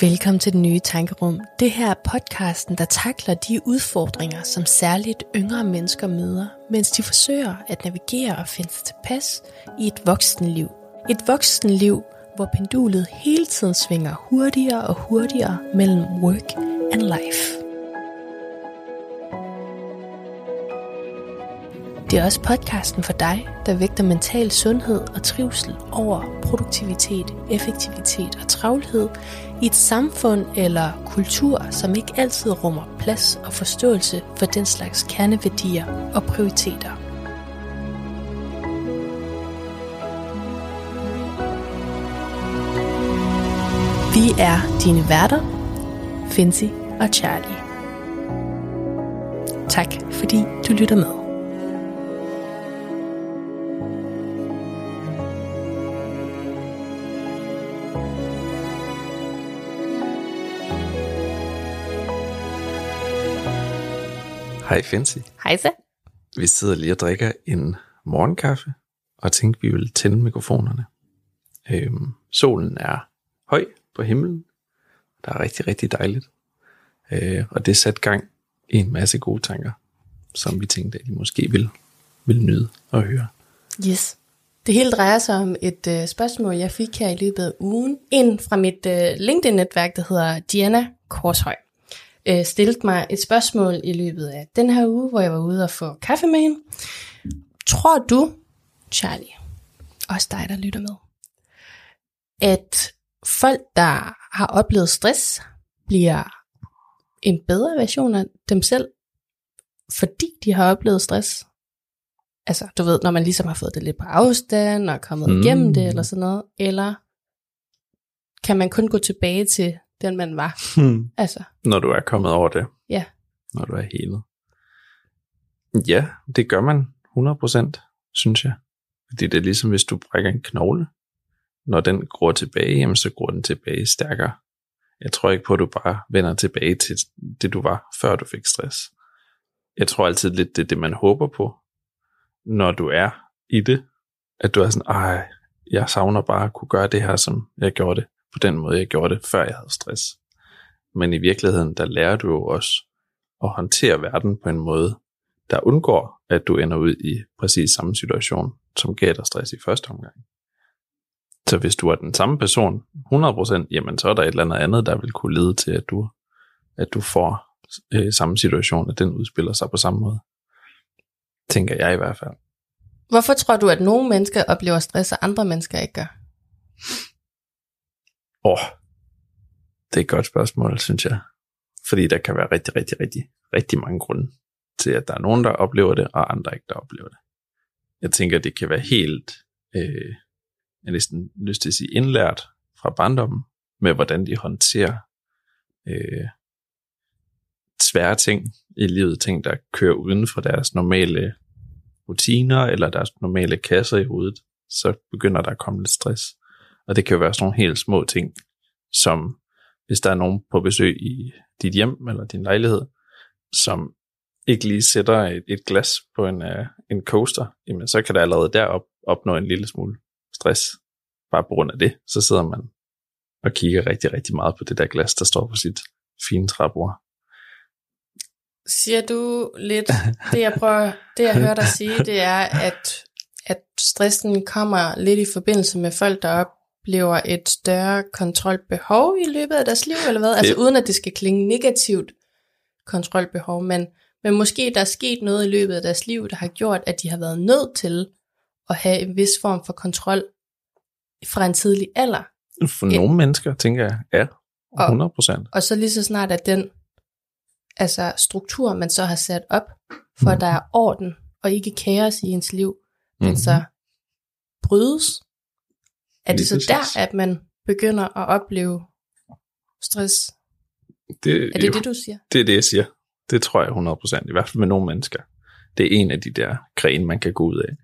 Velkommen til det nye tankerum. Det her er podcasten, der takler de udfordringer, som særligt yngre mennesker møder, mens de forsøger at navigere og finde sig tilpas i et voksenliv. Et voksenliv, hvor pendulet hele tiden svinger hurtigere og hurtigere mellem work and life. Det er også podcasten for dig, der vægter mental sundhed og trivsel over produktivitet, effektivitet og travlhed i et samfund eller kultur, som ikke altid rummer plads og forståelse for den slags kerneværdier og prioriteter. Vi er dine værter, Finzi og Charlie. Tak fordi du lytter med. Hej Fancy. Hej så. Vi sidder lige og drikker en morgenkaffe, og tænkte, vi ville tænde mikrofonerne. Øhm, solen er høj på himlen. Der er rigtig, rigtig dejligt. Øh, og det satte gang i en masse gode tanker, som vi tænkte, at I måske ville, ville nyde at høre. Yes. Det hele drejer sig om et uh, spørgsmål, jeg fik her i løbet af ugen. En fra mit uh, LinkedIn-netværk, der hedder Diana Korshøj, uh, stillede mig et spørgsmål i løbet af den her uge, hvor jeg var ude og få kaffe med hende. Tror du, Charlie, også dig, der lytter med, at folk, der har oplevet stress, bliver en bedre version af dem selv, fordi de har oplevet stress? Altså, du ved, når man ligesom har fået det lidt på afstand, og kommet mm. igennem det, eller sådan noget, eller kan man kun gå tilbage til den, man var? Hmm. Altså, Når du er kommet over det. Ja. Når du er helet. Ja, det gør man 100%, synes jeg. Fordi det er ligesom, hvis du brækker en knogle. Når den gror tilbage, jamen, så gror den tilbage stærkere. Jeg tror ikke på, at du bare vender tilbage til det, du var, før du fik stress. Jeg tror altid lidt, det er det, man håber på, når du er i det. At du er sådan, ej, jeg savner bare at kunne gøre det her, som jeg gjorde det, på den måde, jeg gjorde det, før jeg havde stress. Men i virkeligheden, der lærer du jo også at håndtere verden på en måde, der undgår, at du ender ud i præcis samme situation, som gav dig stress i første omgang. Så hvis du er den samme person 100%, jamen så er der et eller andet andet, der vil kunne lede til, at du, at du får øh, samme situation, at den udspiller sig på samme måde. Tænker jeg i hvert fald. hvorfor tror du, at nogle mennesker oplever stress, og andre mennesker ikke gør? Åh, oh, det er et godt spørgsmål, synes jeg. Fordi der kan være rigtig, rigtig, rigtig, rigtig mange grunde til, at der er nogen, der oplever det, og andre ikke, der oplever det. Jeg tænker, det kan være helt, øh, jeg har næsten lyst til at sige, indlært fra barndommen, med hvordan de håndterer øh, svære ting i livet, ting, der kører uden for deres normale rutiner, eller deres normale kasser i hovedet, så begynder der at komme lidt stress. Og det kan jo være sådan nogle helt små ting, som hvis der er nogen på besøg i dit hjem eller din lejlighed, som ikke lige sætter et, et glas på en, uh, en coaster, jamen så kan der allerede derop opnå en lille smule stress. Bare på grund af det, så sidder man og kigger rigtig, rigtig meget på det der glas, der står på sit fine træbord. Siger du lidt, det jeg prøver, det jeg hører dig sige, det er, at, at stressen kommer lidt i forbindelse med folk, der op, oplever et større kontrolbehov i løbet af deres liv, eller hvad? Altså uden at det skal klinge negativt kontrolbehov, men, men måske der er sket noget i løbet af deres liv, der har gjort, at de har været nødt til at have en vis form for kontrol fra en tidlig alder. For nogle mennesker, tænker jeg, ja, 100 procent. Og så lige så snart, at den altså struktur, man så har sat op, for at der er orden og ikke kaos i ens liv, den Mhm. så brydes, er det så der, at man begynder at opleve stress? Det, Er det det, du siger? Det er det, jeg siger. Det tror jeg 100 procent, i hvert fald med nogle mennesker. Det er en af de der grene, man kan gå ud af,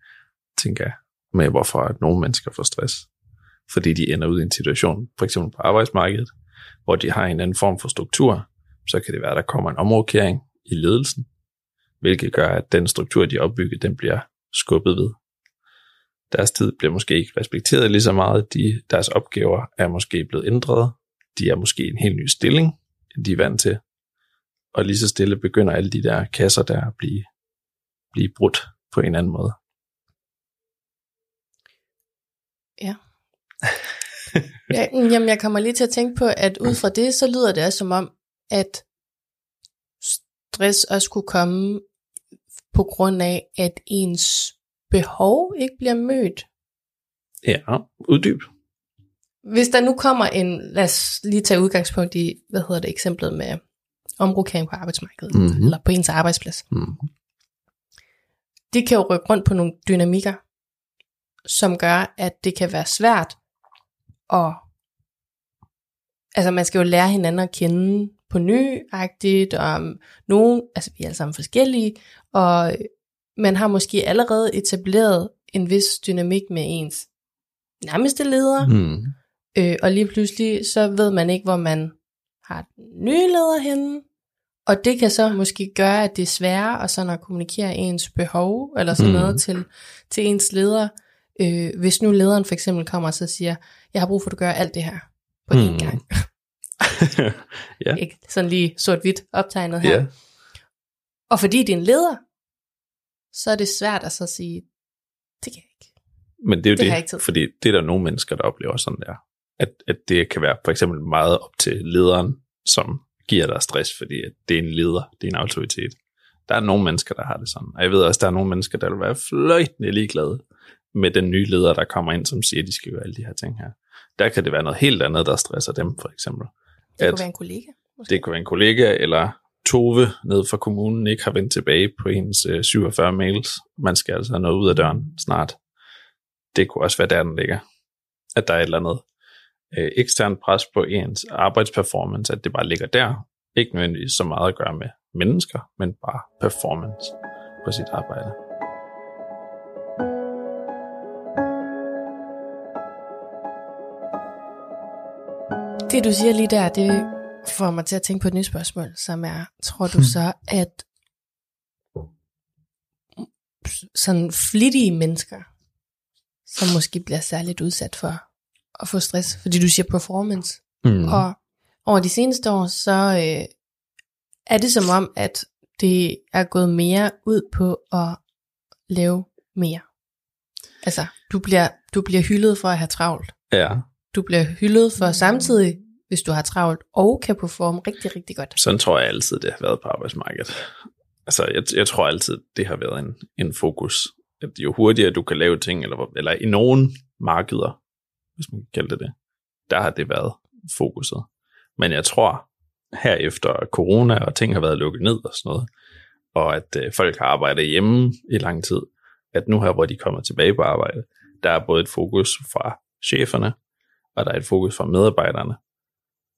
tænker jeg, med hvorfor at nogle mennesker får stress. Fordi de ender ud i en situation, for eksempel på arbejdsmarkedet, hvor de har en anden form for struktur, så kan det være, at der kommer en omrokering i ledelsen, hvilket gør, at den struktur, de har opbygget, den bliver skubbet ved. Deres tid bliver måske ikke respekteret lige så meget, de, deres opgaver er måske blevet ændret, de er måske i en helt ny stilling, end de er vant til. Og lige så stille begynder alle de der kasser der at blive, blive brudt på en anden måde. Ja. ja. Mm, jamen, jeg kommer lige til at tænke på, at ud fra det, så lyder det også som om, at stress også kunne komme på grund af, at ens behov ikke bliver mødt. Ja, uddyb. Hvis der nu kommer en, lad os lige tage udgangspunkt i, hvad hedder det, eksemplet med omrokering på arbejdsmarkedet, mm-hmm. eller på ens arbejdsplads. Mm-hmm. Det kan jo rykke rundt på nogle dynamikker, som gør, at det kan være svært at, altså man skal jo lære hinanden at kende på nyagtigt, og nogen, altså vi er alle sammen forskellige, og man har måske allerede etableret en vis dynamik med ens nærmeste leder, mm. øh, og lige pludselig så ved man ikke, hvor man har nye leder henne, og det kan så måske gøre, at det er sværere at, sådan at kommunikere ens behov, eller sådan mm. noget til, til ens leder, øh, hvis nu lederen for eksempel kommer og så siger, jeg har brug for, at du gør alt det her på mm. én gang. ja. Ikke sådan lige sort-hvidt optegnet her. Ja. Og fordi det er en leder, så er det svært at så sige, det kan jeg ikke. Men det er jo det, det fordi det er der nogle mennesker, der oplever sådan der. At, at det kan være for eksempel meget op til lederen, som giver dig stress, fordi at det er en leder, det er en autoritet. Der er nogle mennesker, der har det sådan. Og jeg ved også, der er nogle mennesker, der vil være fløjtende ligeglade med den nye leder, der kommer ind, som siger, at de skal gøre alle de her ting her. Der kan det være noget helt andet, der stresser dem, for eksempel. Det at kunne være en kollega. Måske. Det kunne være en kollega, eller Tove ned fra kommunen ikke har vendt tilbage på hendes øh, 47 mails. Man skal altså have noget ud af døren snart. Det kunne også være der, den ligger. At der er et eller andet øh, ekstern pres på ens arbejdsperformance, at det bare ligger der. Ikke nødvendigvis så meget at gøre med mennesker, men bare performance på sit arbejde. Det du siger lige der, det får mig til at tænke på et nyt spørgsmål, som er, tror du hmm. så, at sådan flittige mennesker, som måske bliver særligt udsat for at få stress, fordi du siger performance, mm. og over de seneste år, så øh, er det som om, at det er gået mere ud på at lave mere. Altså, du bliver, du bliver hyldet for at have travlt. Ja. Du bliver hyldet for samtidig hvis du har travlt, og kan performe rigtig, rigtig godt. Sådan tror jeg altid, det har været på arbejdsmarkedet. Altså, jeg, jeg tror altid, det har været en, en fokus. At jo hurtigere du kan lave ting, eller, eller i nogen markeder, hvis man kan kalde det det, der har det været fokuset. Men jeg tror, her efter corona, og ting har været lukket ned og sådan noget, og at øh, folk har arbejdet hjemme i lang tid, at nu her, hvor de kommer tilbage på arbejde, der er både et fokus fra cheferne, og der er et fokus fra medarbejderne,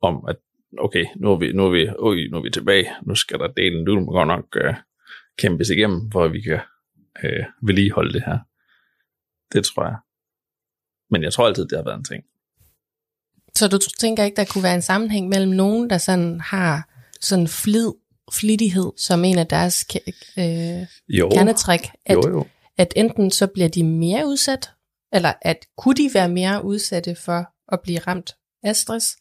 om, at okay, nu er vi, nu er vi, øj, nu er vi tilbage, nu skal der dele en man godt nok uh, kæmpes igennem, for at vi kan uh, vedligeholde det her. Det tror jeg. Men jeg tror altid, det har været en ting. Så du tænker ikke, der kunne være en sammenhæng mellem nogen, der sådan har sådan flid, flittighed som en af deres øh, jo. kernetræk, at, jo, jo. at enten så bliver de mere udsat, eller at kunne de være mere udsatte for at blive ramt af stress,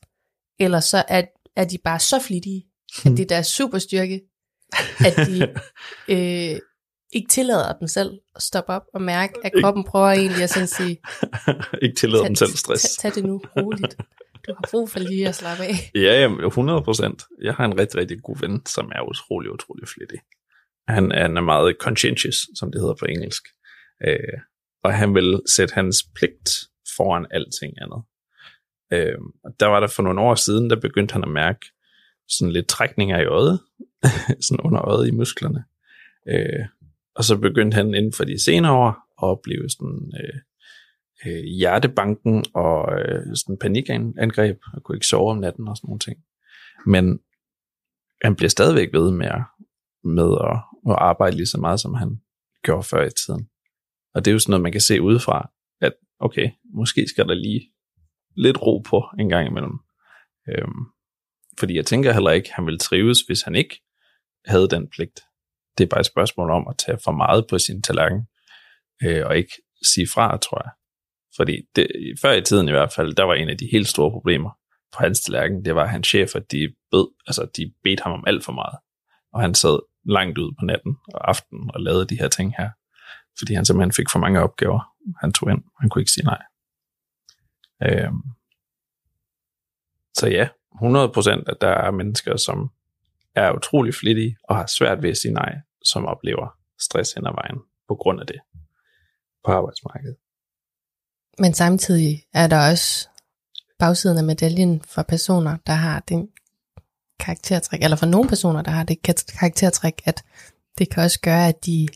eller så er, er de bare så flittige, at det er deres superstyrke, at de øh, ikke tillader dem selv at stoppe op og mærke, at kroppen prøver egentlig at sådan sige, ikke tillader dem selv stress. Tag, tag det nu roligt. Du har brug for lige at slappe af. Ja, jamen, 100 procent. Jeg har en rigtig, rigtig god ven, som er utrolig, utrolig flittig. Han er, han er meget conscientious, som det hedder på engelsk. Øh, og han vil sætte hans pligt foran alting andet. Øh, der var der for nogle år siden, der begyndte han at mærke sådan lidt trækninger i øjet, sådan under øjet i musklerne. Øh, og så begyndte han inden for de senere år at opleve sådan øh, øh, hjertebanken og øh, sådan panikangreb, og kunne ikke sove om natten og sådan nogle ting. Men han bliver stadigvæk ved med at, med at, at arbejde lige så meget, som han gjorde før i tiden. Og det er jo sådan noget, man kan se udefra, at okay, måske skal der lige lidt ro på en gang imellem. Øhm, fordi jeg tænker heller ikke, at han ville trives, hvis han ikke havde den pligt. Det er bare et spørgsmål om at tage for meget på sin tallerken, øh, og ikke sige fra, tror jeg. Fordi det, før i tiden i hvert fald, der var en af de helt store problemer, på hans tallerken, det var, at hans chefer, de, bed, altså, de bedte ham om alt for meget. Og han sad langt ud på natten og aftenen og lavede de her ting her. Fordi han simpelthen fik for mange opgaver, han tog ind. Han kunne ikke sige nej. Øh, Så ja, 100% at der er mennesker, som er utrolig flittige og har svært ved at sige nej, som oplever stress hen ad vejen på grund af det på arbejdsmarkedet. Men samtidig er der også bagsiden af medaljen for personer, der har den karaktertræk, eller for nogle personer, der har det karaktertræk, at det kan også gøre, at de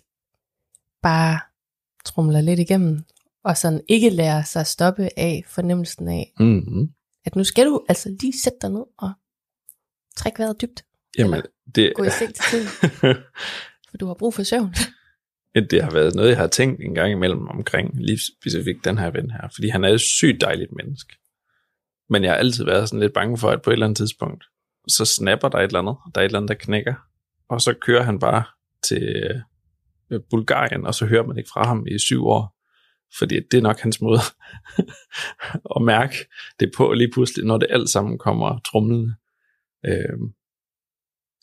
bare trumler lidt igennem, og sådan ikke lærer sig at stoppe af fornemmelsen af, Mm-hmm. at nu skal du altså lige sætte dig ned og trække vejret dybt, Jamen, det, gå i seng til tiden, for du har brug for søvn. det har været noget, jeg har tænkt en gang imellem omkring lige specifikt den her ven her, fordi han er et sygt dejligt menneske. Men jeg har altid været sådan lidt bange for, at på et eller andet tidspunkt, så snapper der et eller andet, der er et eller andet, der knækker, og så kører han bare til øh, Bulgarien, og så hører man ikke fra ham i syv år, fordi det er nok hans måde at mærke det på lige pludselig, når det alt sammen kommer trumlende. Øhm,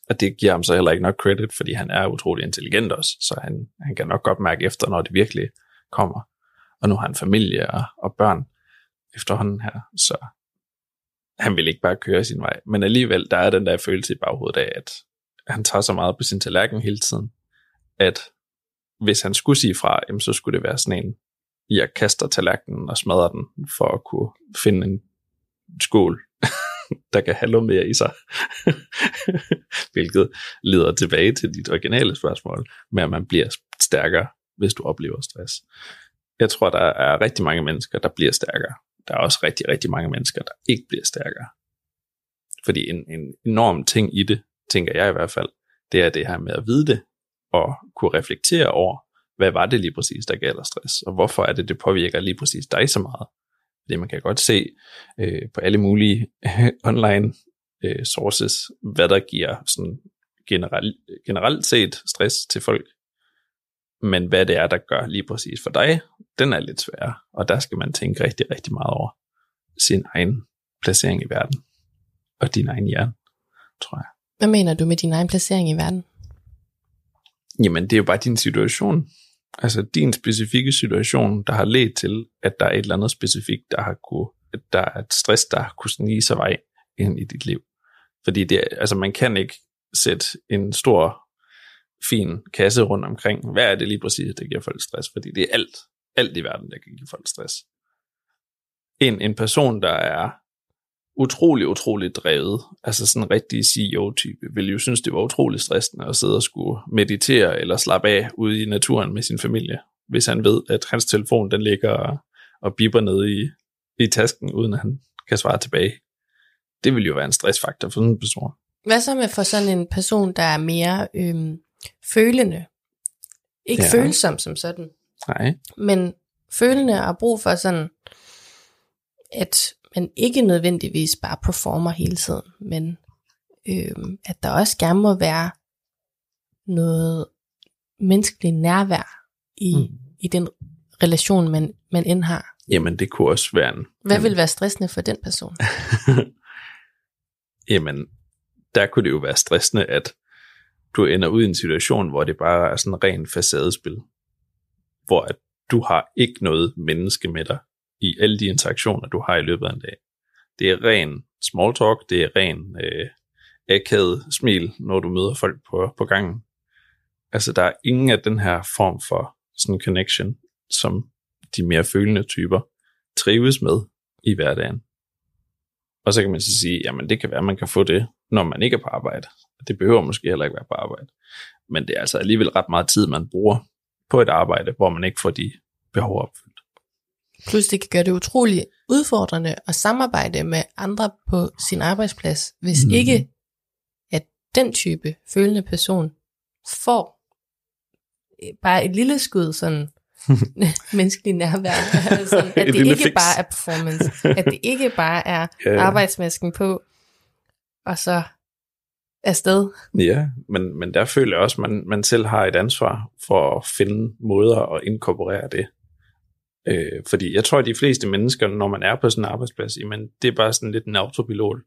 og det giver ham så heller ikke nok credit, fordi han er utrolig intelligent også, så han, han kan nok godt mærke efter, når det virkelig kommer. Og nu har han familie og, og børn efterhånden her, så han vil ikke bare køre sin vej. Men alligevel, der er den der følelse i baghovedet af, at han tager så meget på sin tallerken hele tiden, at hvis han skulle sige fra, jamen, så skulle det være sådan en, jeg kaster tallerkenen og smadrer den, for at kunne finde en skål, der kan have noget mere i sig. Hvilket leder tilbage til dit originale spørgsmål, med at man bliver stærkere, hvis du oplever stress. Jeg tror, der er rigtig mange mennesker, der bliver stærkere. Der er også rigtig, rigtig mange mennesker, der ikke bliver stærkere. Fordi en, en enorm ting i det, tænker jeg i hvert fald, det er det her med at vide det, og kunne reflektere over, hvad var det lige præcis, der gav dig stress, og hvorfor er det, det påvirker lige præcis dig så meget. Fordi man kan godt se øh, på alle mulige online øh, sources, hvad der giver sådan generelt, generelt set stress til folk. Men hvad det er, der gør lige præcis for dig, den er lidt svær, Og der skal man tænke rigtig, rigtig meget over sin egen placering i verden. Og din egen hjerne, tror jeg. Hvad mener du med din egen placering i verden? Jamen, det er jo bare din situation. Altså din specifikke situation, der har ledt til, at der er et eller andet specifikt, der har kunne, at der er et stress, der har kunne snige sig vej ind i dit liv. Fordi det, altså man kan ikke sætte en stor, fin kasse rundt omkring. Hvad er det lige præcis, der giver folk stress? Fordi det er alt, alt i verden, der kan give folk stress. En, en person, der er utrolig, utrolig drevet, altså sådan en rigtig CEO-type, vil jo synes, det var utrolig stressende at sidde og skulle meditere eller slappe af ude i naturen med sin familie, hvis han ved, at hans telefon den ligger og, bipper nede i, i tasken, uden at han kan svare tilbage. Det vil jo være en stressfaktor for sådan en person. Hvad så med for sådan en person, der er mere øhm, følende? Ikke Ja. følsom som sådan, Nej. men følende og brug for sådan, at man ikke nødvendigvis bare performer hele tiden, men øhm, at der også gerne må være noget menneskeligt nærvær i, Mm. i den relation, man, man end har. Jamen, det kunne også være en... Hvad vil være stressende for den person? Jamen, der kunne det jo være stressende, at du ender ud i en situation, hvor det bare er sådan en ren facadespil. Hvor at du har ikke noget menneske med dig i alle de interaktioner, du har i løbet af en dag. Det er ren small talk, det er ren øh, akavet smil, når du møder folk på, på gangen. Altså, der er ingen af den her form for sådan connection, som de mere følende typer trives med i hverdagen. Og så kan man så sige, jamen det kan være, at man kan få det, når man ikke er på arbejde. Det behøver måske heller ikke være på arbejde. Men det er altså alligevel ret meget tid, man bruger på et arbejde, hvor man ikke får de behov opfyldt. Plus det kan gøre det utrolig udfordrende at samarbejde med andre på sin arbejdsplads, hvis mm. ikke at den type følende person får øh, bare et lille skud sådan menneskelig nærvær. sådan, at Et det ikke fix. bare er performance. At det ikke bare er Ja. arbejdsmasken på, og så afsted. Ja, men, men der føler jeg også, at man, man selv har et ansvar for at finde måder at inkorporere det. Øh, fordi jeg tror, at de fleste mennesker, når man er på sådan en arbejdsplads, jamen, det er bare sådan lidt en autopilot.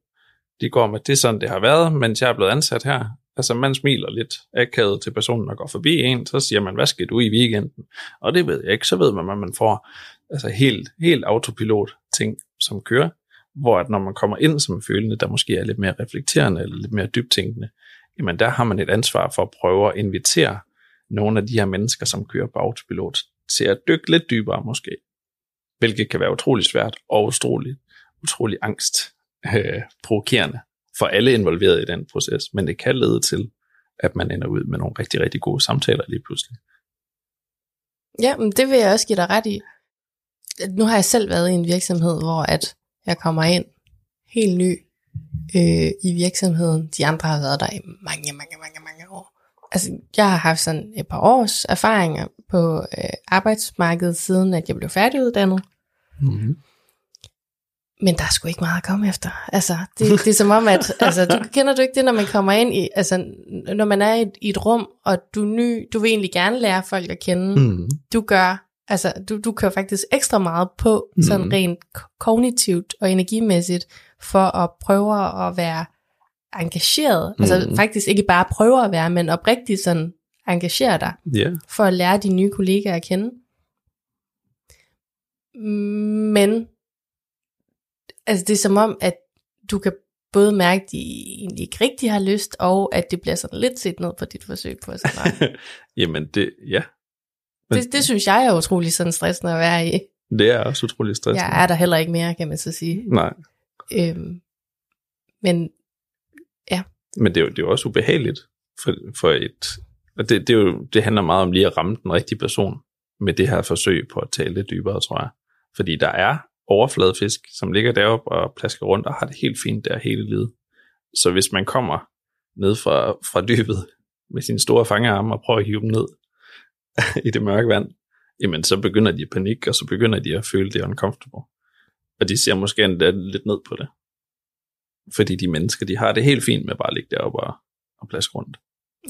De går med, det er sådan, det har været, mens jeg er blevet ansat her. Altså, man smiler lidt akavet til personen, der går forbi en, så siger man, hvad skal du i weekenden? Og det ved jeg ikke, så ved man, hvad man får. Altså, helt, helt autopilot ting, som kører. Hvor at når man kommer ind som følende, der måske er lidt mere reflekterende, eller lidt mere dybtænkende, jamen der har man et ansvar for at prøve at invitere nogle af de her mennesker, som kører på autopilot, til at dykke lidt dybere måske. Hvilket kan være utrolig svært og utrolig, utrolig angst øh, provokerende for alle involverede i den proces, men det kan lede til, at man ender ud med nogle rigtig, rigtig gode samtaler lige pludselig. Ja, men det vil jeg også give dig ret i. Nu har jeg selv været i en virksomhed, hvor at jeg kommer ind helt ny øh, i virksomheden. De andre har været der i mange, mange, mange, mange. Altså, jeg har haft sådan et par års erfaringer på øh, arbejdsmarkedet, siden at jeg blev færdiguddannet. Mm-hmm. Men der er sgu ikke meget at komme efter. Altså, det, det er som om, at altså, du kender du ikke det, når man kommer ind i, altså, når man er i et, i et rum, og du er ny, du vil egentlig gerne lære folk at kende. Mm. Du gør, altså, du, du kører faktisk ekstra meget på, Mhm. sådan rent k- kognitivt og energimæssigt, for at prøve at være engageret. Altså Mhm. faktisk ikke bare prøve at være, men oprigtigt sådan engagere dig Ja, for at lære de nye kollegaer at kende. Men altså det er som om, at du kan både mærke, at de egentlig ikke rigtig har lyst, og at det bliver sådan lidt set ned på dit forsøg på at nej. jamen det, ja, Men- det, det synes jeg er utrolig sådan stressende at være i. det er også utrolig stressende. Jeg er der heller ikke mere, kan man så sige. Nej, Øhm, men men det er jo, det er jo også ubehageligt for, for et, og det, det, er jo, det handler meget om lige at ramme den rigtige person med det her forsøg på at tale lidt dybere, tror jeg. Fordi der er overfladefisk, som ligger deroppe og plasker rundt og har det helt fint der hele livet. Så hvis man kommer ned fra, fra dybet med sine store fangearme og prøver at hive dem ned i det mørke vand, jamen så begynder de at panik, og så begynder de at føle det uncomfortable. Og de ser måske endda lidt ned på det. Fordi de mennesker, de har det helt fint med bare at ligge deroppe og, og plaske rundt.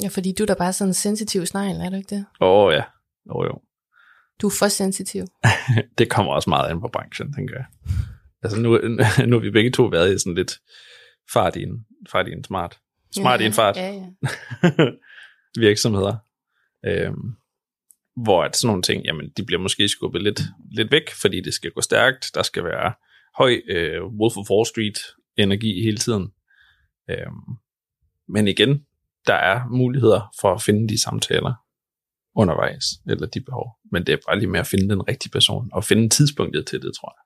ja, fordi du er da bare sådan en sensitiv snegl, er du ikke det? Åh oh, ja, oh, jo. Du er for sensitiv. Det kommer også meget an på branchen, tænker jeg. Altså nu, nu har vi begge to været i sådan lidt fart i en, fart i en smart. Smart i en fart. Ja, ja. virksomheder. Øhm, hvor at sådan nogle ting, jamen, de bliver måske skubbet lidt, lidt væk, fordi det skal gå stærkt. Der skal være høj øh, Wolf of Wall Street energi hele tiden. Øhm, men igen, der er muligheder for at finde de samtaler undervejs, eller de behov. Men det er bare lige med at finde den rigtige person, og finde tidspunktet til det, tror jeg.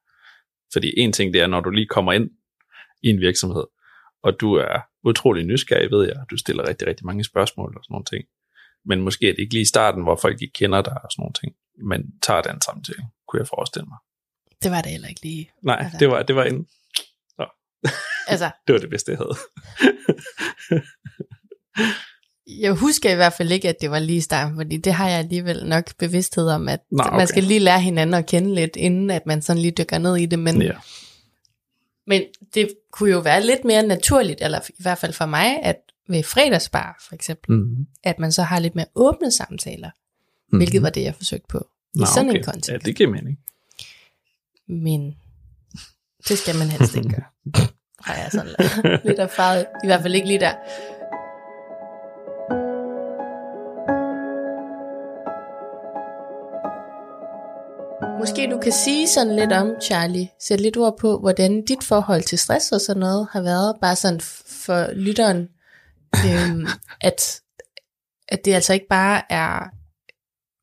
Fordi en ting, det er, når du lige kommer ind i en virksomhed, og du er utrolig nysgerrig, ved jeg, du stiller rigtig, rigtig mange spørgsmål og sådan nogle ting. Men måske er det ikke lige i starten, hvor folk ikke kender dig og sådan nogle ting, men tager den samtale, kunne jeg forestille mig. Det var det heller ikke lige. Nej, det var, det var inden. Altså, Det var det bedste, jeg havde. jeg husker i hvert fald ikke, at det var lige i starten, fordi det har jeg alligevel nok bevidsthed om, at Nå, man okay. skal lige lære hinanden at kende lidt, inden at man sådan lige dykker ned i det. Men, Ja. men det kunne jo være lidt mere naturligt, eller i hvert fald for mig, at ved fredagsbar for eksempel, Mm-hmm. at man så har lidt mere åbne samtaler, mm-hmm. hvilket var det, jeg forsøgte på i sådan en kontekst. Ja, det giver mening. Men det skal man helst ikke gøre. Har jeg sådan lidt erfaret, i hvert fald ikke lige der. Måske du kan sige sådan lidt om, Charlie, sætte lidt ord på, hvordan dit forhold til stress og sådan noget har været, bare sådan for lytteren, øhm, at, at det altså ikke bare er,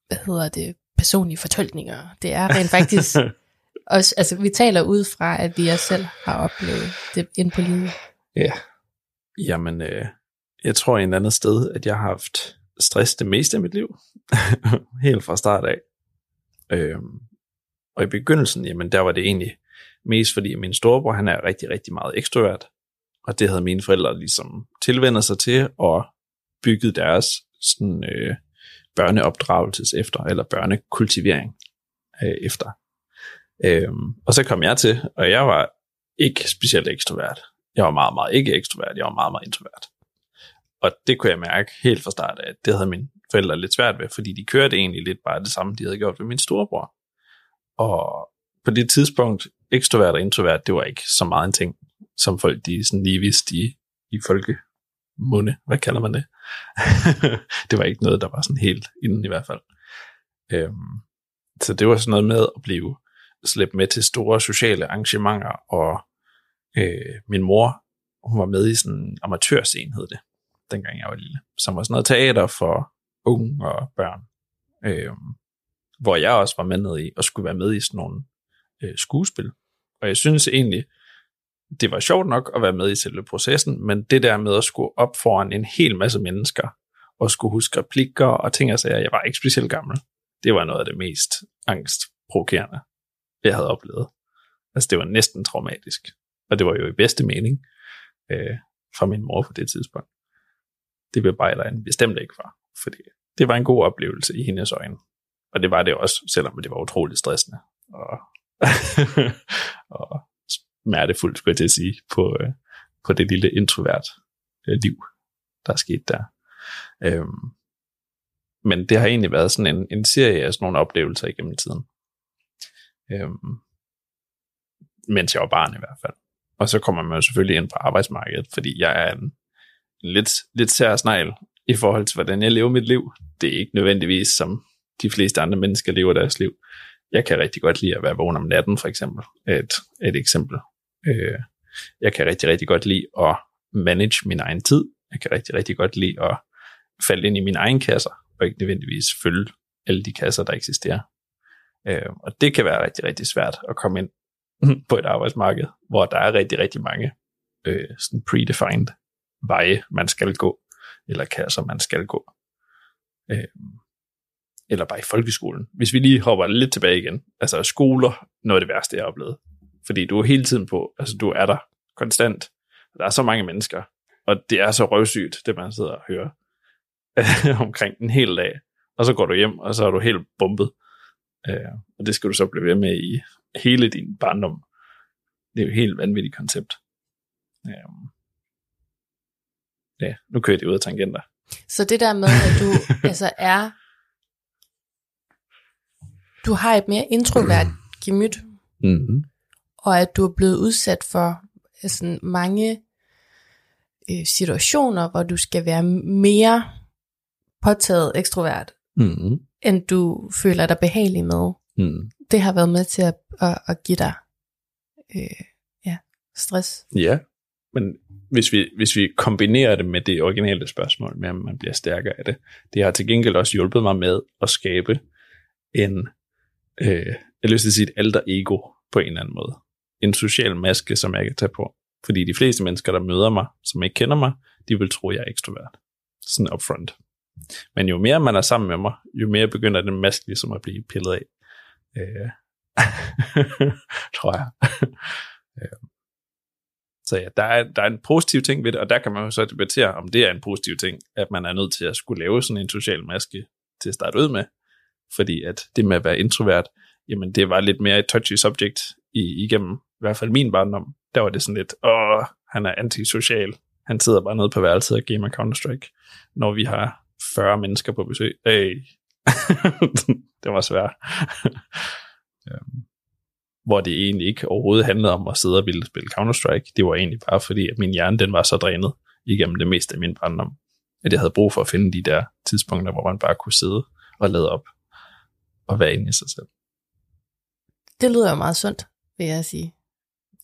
hvad hedder det, personlige fortolkninger. Det er rent faktisk også, altså vi taler ud fra, at vi også selv har oplevet det ind på livet. Ja. Jamen, øh, jeg tror et eller andet sted, at jeg har haft stress det meste af mit liv. Helt fra start af. Øhm, og i begyndelsen, jamen der var det egentlig mest fordi, at min storebror, han er rigtig, rigtig meget ekstrovert. Og det havde mine forældre ligesom tilvendet sig til, og bygget deres sådan, øh, børneopdragelses efter, eller børnekultivering øh, efter. Øhm, og så kom jeg til, og jeg var ikke specielt ekstrovert. Jeg var meget, meget ikke ekstrovert. Jeg var meget, meget introvert. Og det kunne jeg mærke helt fra start af, at det havde mine forældre lidt svært ved, fordi de kørte egentlig lidt bare det samme, de havde gjort ved min storebror. Og på det tidspunkt, ekstrovert og introvert, det var ikke så meget en ting, som folk de sådan lige vidste i, i folkemunde. Hvad kalder man det? det var ikke noget, der var sådan helt inden i hvert fald. Øhm, så det var sådan noget med at blive slæbt med til store sociale arrangementer, og øh, min mor, hun var med i sådan en amatørscene, hed det, dengang jeg var lille, som var sådan noget teater for unge og børn, øh, hvor jeg også var med ned i, og skulle være med i sådan nogle øh, skuespil. Og jeg synes egentlig, det var sjovt nok at være med i selve processen, men det der med at skulle op foran en hel masse mennesker, og skulle huske replikker og ting og sager, jeg var ikke specielt gammel. Det var noget af det mest angstprovokerende, jeg havde oplevet. Altså det var næsten traumatisk. Og det var jo i bedste mening øh, fra min mor på det tidspunkt. Det bebrejder en bestemt ikke for, fordi det var en god oplevelse i hendes øjne. Og det var det også, selvom det var utroligt stressende. Og, og smertefuldt, skulle jeg til at sige, på, øh, på det lille introvert øh, liv, der er sket der. Øhm, men det har egentlig været sådan en, en serie af sådan nogle oplevelser igennem tiden. Øhm, mens jeg var barn i hvert fald. Og så kommer man jo selvfølgelig ind på arbejdsmarkedet, fordi jeg er en, en lidt, lidt sær snegl i forhold til, hvordan jeg lever mit liv. Det er ikke nødvendigvis, som de fleste andre mennesker lever deres liv. Jeg kan rigtig godt lide at være vågen om natten, for eksempel. Et, et eksempel. Øh, jeg kan rigtig, rigtig godt lide at manage min egen tid. Jeg kan rigtig, rigtig godt lide at falde ind i mine egen kasser, og ikke nødvendigvis følge alle de kasser, der eksisterer. Øh, og det kan være rigtig, rigtig svært at komme ind på et arbejdsmarked, hvor der er rigtig, rigtig mange øh, sådan predefined veje, man skal gå, eller kasser, man skal gå. Øh, eller bare i folkeskolen. Hvis vi lige hopper lidt tilbage igen. Altså skoler, noget af det værste, jeg har oplevet. Fordi du er hele tiden på, altså du er der konstant. Der er så mange mennesker, og det er så røvsygt, det man sidder og hører omkring en hel dag. Og så går du hjem, og så er du helt bumpet. Øh, og det skal du så blive ved med i hele din barndom. Det er jo et helt vanvittigt koncept. Øh, ja, nu kører det ud af tangenter. Så det der med, at du altså er, du har et mere introvert gemyt, Mm-hmm. og at du er blevet udsat for altså, mange øh, situationer, hvor du skal være mere påtaget ekstrovert, Mm-hmm. end du føler dig behagelig med. Mm. Det har været med til at, at, at give dig øh, ja, stress. Ja, men hvis vi, hvis vi kombinerer det med det originale spørgsmål, med om man bliver stærkere af det, det har til gengæld også hjulpet mig med at skabe en, øh, jeg lyst til at sige et alter ego på en eller anden måde. En social maske, som jeg kan tage på. Fordi de fleste mennesker, der møder mig, som ikke kender mig, de vil tro, jeg er ekstrovert. Sådan upfront. Men jo mere man er sammen med mig, jo mere begynder den maske ligesom at blive pillet af. Øh, tror jeg. Øh, Så ja, der er, der er en positiv ting ved det, og der kan man jo så debattere, om det er en positiv ting, at man er nødt til at skulle lave sådan en social maske til at starte ud med. Fordi at det med at være introvert, jamen det var lidt mere et touchy subject i, igennem, i hvert fald min barndom. Der var det sådan lidt, åh, han er antisocial. Han sidder bare nede på værelset og gamer Counter-Strike, når vi har 40 mennesker på besøg. Hey. det var svært. Øhm, hvor det egentlig ikke overhovedet handlede om at sidde og ville spille Counter-Strike. Det var egentlig bare fordi, at min hjerne den var så drænet igennem det meste af min barndom, at jeg havde brug for at finde de der tidspunkter, hvor man bare kunne sidde og lade op og være inde i sig selv. Det lyder jo meget sundt, vil jeg sige.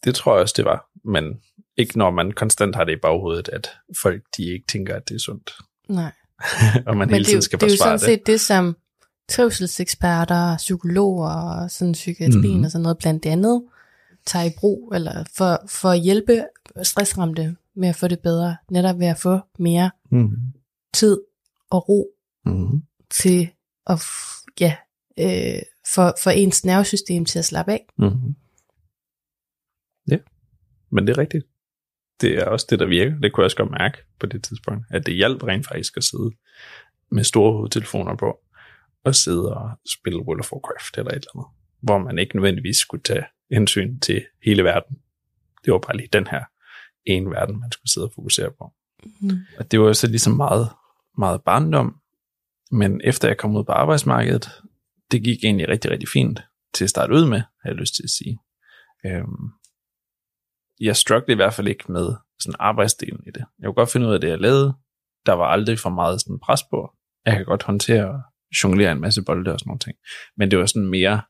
Det tror jeg også, det var. Men ikke når man konstant har det i baghovedet, at folk de ikke tænker, at det er sundt. Nej. og man Men hele det, er jo- tiden skal det er jo forsvare sådan det. set det, som trivselseksperter, psykologer og sådan psykiatrien mm. og sådan noget blandt andet tager i brug, eller for, for at hjælpe stressramte med at få det bedre, netop ved at få mere Mm. tid og ro Mm. til at, ja, øh, for, for ens nervesystem til at slappe af. Mm. Ja, men det er rigtigt. Det er også det, der virker. Det kunne jeg også godt mærke på det tidspunkt, at det hjalp rent faktisk at sidde med store hovedtelefoner på, og sidde og spille World of Warcraft eller et eller andet, hvor man ikke nødvendigvis skulle tage hensyn til hele verden. Det var bare lige den her ene verden, man skulle sidde og fokusere på. Mm. Og det var jo så ligesom meget, meget barndom, men efter jeg kom ud på arbejdsmarkedet, det gik egentlig rigtig, rigtig fint. til at starte ud med, har jeg lyst til at sige. Øhm, jeg strugglede i hvert fald ikke med sådan arbejdsdelen i det. Jeg kunne godt finde ud af det, jeg lavede. Der var aldrig for meget sådan pres på. Jeg kan godt håndtere og jonglere en masse bolde og sådan nogle ting. Men det var sådan mere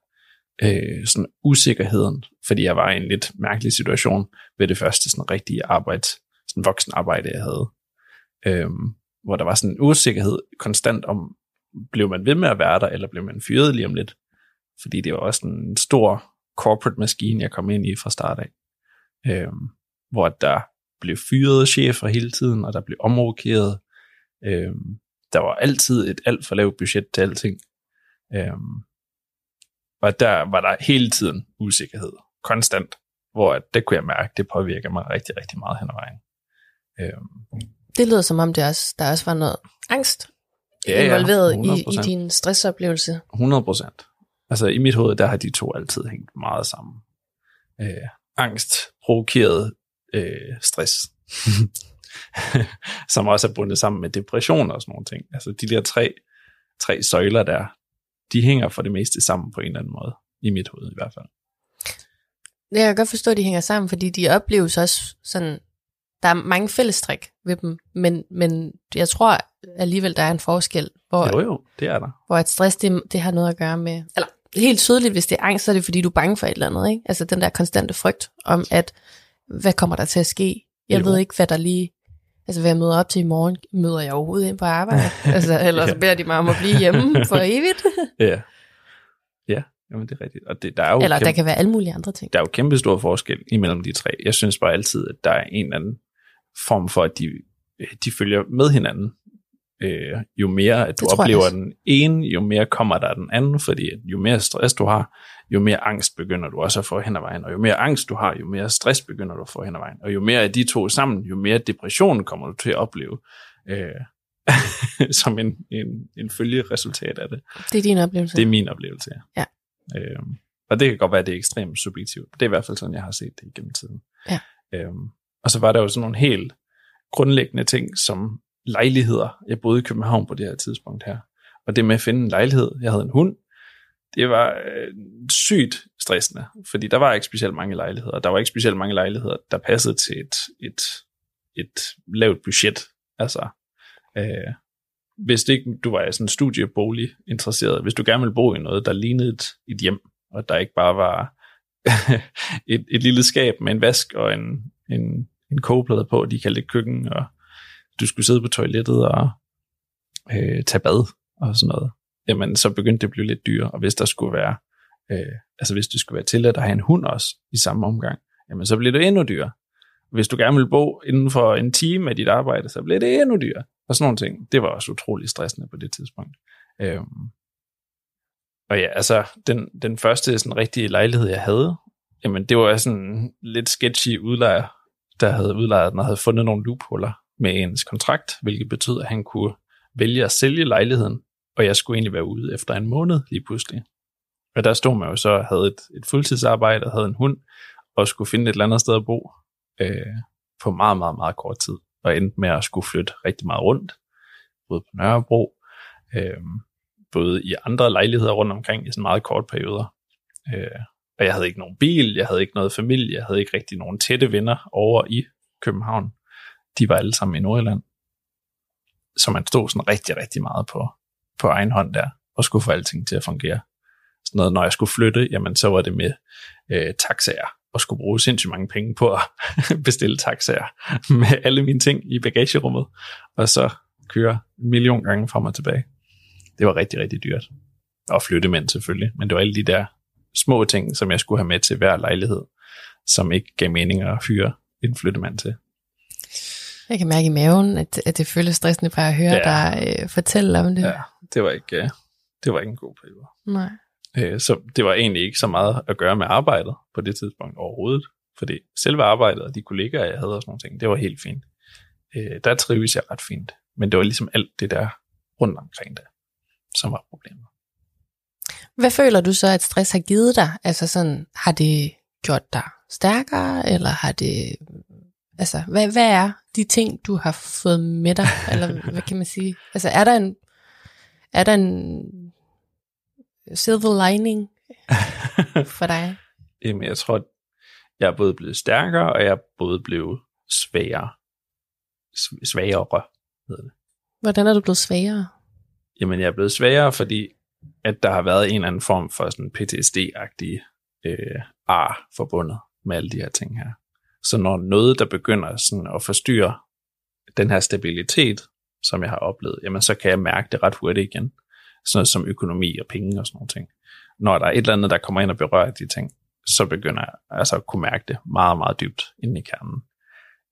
øh, sådan usikkerheden, fordi jeg var i en lidt mærkelig situation ved det første sådan rigtige arbejde, sådan voksen arbejde, jeg havde. Øhm, hvor der var sådan en usikkerhed konstant om, blev man ved med at være der, eller blev man fyret lige om lidt? Fordi det var også en stor corporate maskine, jeg kom ind i fra start af. Øhm, hvor der blev fyret chefer hele tiden, og der blev omrokeret. Øhm, der var altid et alt for lavt budget til alting. Øhm, og der var der hele tiden usikkerhed, konstant, hvor det kunne jeg mærke, det påvirker mig rigtig, rigtig meget hen ad vejen. Øhm, Det lyder som om, det også, der også var noget angst ja, involveret ja, i, i 100%. din stressoplevelse. 100 procent. Altså i mit hoved, der har de to altid hængt meget sammen. Øh, angst, provokeret øh, stress. som også er bundet sammen med depression og sådan nogle ting. Altså de der tre, tre søjler der, de hænger for det meste sammen på en eller anden måde. I mit hoved i hvert fald. Jeg kan godt forstå, at de hænger sammen, fordi de opleves også sådan, der er mange fællestrik ved dem, men, men jeg tror alligevel, der er en forskel, hvor, Jo jo, det er der. hvor et stress, det, det har noget at gøre med, eller helt tydeligt, hvis det er angst, så er det fordi, du er bange for et eller andet, ikke? Altså den der konstante frygt om, at hvad kommer der til at ske? Jeg Jo. ved ikke, hvad der lige, altså hvad jeg møder op til i morgen, møder jeg overhovedet ind på arbejde? altså, ellers Ja. beder de mig om at blive hjemme for evigt. Ja. Ja, jamen det er rigtigt. Og det, der er jo eller kæmpe, der kan være alle mulige andre ting. der er jo kæmpe stor forskel imellem de tre. Jeg synes bare altid, at der er en eller anden form for, at de, de følger med hinanden. Øh, jo mere at du Det jeg oplever den ene, jo mere kommer der den anden, fordi jo mere stress du har, jo mere angst begynder du også at få hen ad vejen, og jo mere angst du har, jo mere stress begynder du at få hen ad vejen, og jo mere af de to sammen, jo mere depression kommer du til at opleve, øh, som en, en, en følgeresultat af det. Det er din oplevelse. Det er min oplevelse. Ja. Øhm, og det kan godt være, at det er ekstremt subjektivt. Det er i hvert fald sådan, jeg har set det igennem tiden. Ja. Øhm, og så var der jo sådan nogle helt grundlæggende ting, som lejligheder. Jeg boede i København på det her tidspunkt her. Og det med at finde en lejlighed, jeg havde en hund, det var øh, sygt stressende, fordi der var ikke specielt mange lejligheder. Der var ikke specielt mange lejligheder, der passede til et, et, et lavt budget. Altså, øh, hvis det ikke, du var sådan studiebolig interesseret, hvis du gerne ville bo i noget, der lignede et, et hjem, og der ikke bare var et, et lille skab med en vask og en, en, en kogeplade på, de kaldte det køkken, og du skulle sidde på toilettet og øh, tage bad og sådan noget, jamen så begyndte det at blive lidt dyrere, og hvis der skulle være, øh, altså hvis det skulle være tilladt at have en hund også i samme omgang, jamen så bliver det endnu dyrere. Hvis du gerne vil bo inden for en time af dit arbejde, så bliver det endnu dyrere. Og sådan nogle ting. Det var også utrolig stressende på det tidspunkt. Øhm. Og ja, altså, den, den første sådan rigtige lejlighed, jeg havde, jamen det var sådan en lidt sketchy udlejer, der havde udlejet den og havde fundet nogle loophuller med ens kontrakt, hvilket betød, at han kunne vælge at sælge lejligheden, og jeg skulle egentlig være ude efter en måned lige pludselig. Og der stod man jo så og havde et, et fuldtidsarbejde og havde en hund, og skulle finde et eller andet sted at bo øh, på meget, meget, meget kort tid, og endte med at skulle flytte rigtig meget rundt, både på Nørrebro, øh, både i andre lejligheder rundt omkring i sådan meget kort perioder. Øh, og jeg havde ikke nogen bil, jeg havde ikke noget familie, jeg havde ikke rigtig nogen tætte venner over i København. De var alle sammen i Nordjylland. Så man stod sådan rigtig, rigtig meget på, på egen hånd der, og skulle få alting til at fungere. Sådan noget, når jeg skulle flytte, jamen så var det med øh, taxaer, og skulle bruge sindssygt mange penge på at bestille taxaer med alle mine ting i bagagerummet, og så køre en million gange frem og tilbage. Det var rigtig, rigtig dyrt. Og flyttemænd selvfølgelig, men det var alle de der små ting, som jeg skulle have med til hver lejlighed, som ikke gav mening at hyre en flyttemand til. Jeg kan mærke i maven, at, at det føles stressende bare at høre Ja. dig øh, fortælle om det. Ja, det var ikke, øh, det var ikke en god periode. Nej. Øh, Så det var egentlig ikke så meget at gøre med arbejdet på det tidspunkt overhovedet. Fordi selve arbejdet og de kollegaer, jeg havde og sådan nogle ting, det var helt fint. Øh, Der trives jeg ret fint. Men det var ligesom alt det der rundt omkring det, som var problemet. Hvad føler du så, at stress har givet dig? Altså sådan, har det gjort dig stærkere, eller har det... Altså, hvad, hvad er de ting, du har fået med dig? Eller hvad kan man sige? Altså, er der en, er der en silver lining? for dig? Jamen, jeg tror, jeg er både blevet stærkere, og jeg er både blevet svagere. Svagere, hedder det. Hvordan er du blevet svagere? Jamen, jeg er blevet svagere, fordi at der har været en eller anden form for sådan PTSD-agtig øh, ar forbundet med alle de her ting her. Så når noget, der begynder sådan at forstyrre den her stabilitet, som jeg har oplevet, jamen så kan jeg mærke det ret hurtigt igen. Sådan noget som økonomi og penge og sådan nogle ting. Når der er et eller andet, der kommer ind og berører de ting, så begynder jeg altså at kunne mærke det meget, meget dybt inde i kernen.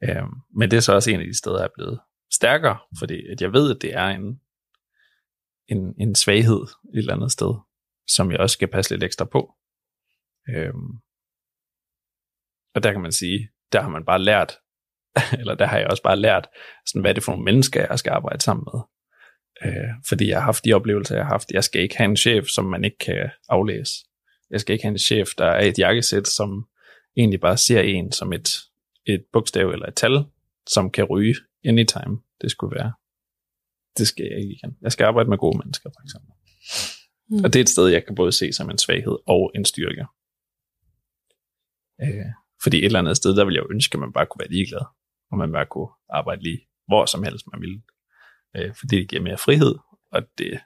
Øhm, men det er så også en af de steder, jeg er blevet stærkere, fordi at jeg ved, at det er en, en, en svaghed et eller andet sted, som jeg også skal passe lidt ekstra på. Øhm, og der kan man sige, der har man bare lært, eller der har jeg også bare lært, sådan, hvad er det for nogle mennesker, jeg skal arbejde sammen med. Øh, fordi jeg har haft de oplevelser, jeg har haft. Jeg skal ikke have en chef, som man ikke kan aflæse. Jeg skal ikke have en chef, der er et jakkesæt, som egentlig bare ser en som et, et bogstav eller et tal, som kan ryge anytime det skulle være. Det skal jeg ikke igen. Jeg skal arbejde med gode mennesker, for eksempel. Mm. Og det er et sted, jeg kan både se som en svaghed og en styrke. Øh, fordi et eller andet sted, der ville jeg jo ønske, at man bare kunne være ligeglad, og man bare kunne arbejde lige hvor som helst man ville. Øh, fordi det giver mere frihed, og det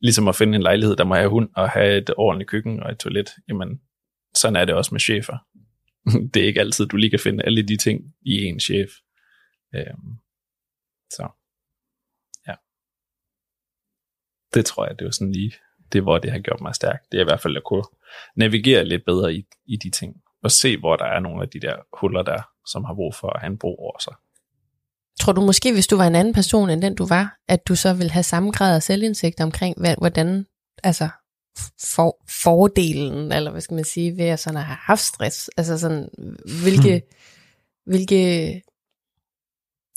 ligesom at finde en lejlighed, der må have hund og have et ordentligt køkken og et toilet, jamen sådan er det også med chefer. det er ikke altid, du lige kan finde alle de ting i en chef. Øh, så ja. Det tror jeg, det var sådan lige, det hvor det har gjort mig stærk. Det er i hvert fald at kunne navigere lidt bedre i, i de ting, og se, hvor der er nogle af de der huller der, som har brug for at have en bro over sig. Tror du måske, hvis du var en anden person end den du var, at du så ville have samme grad af selvindsigt omkring, hvad, hvordan, altså for, fordelen, eller hvad skal man sige, ved at, sådan at have haft stress, altså sådan, hvilke, hmm. hvilke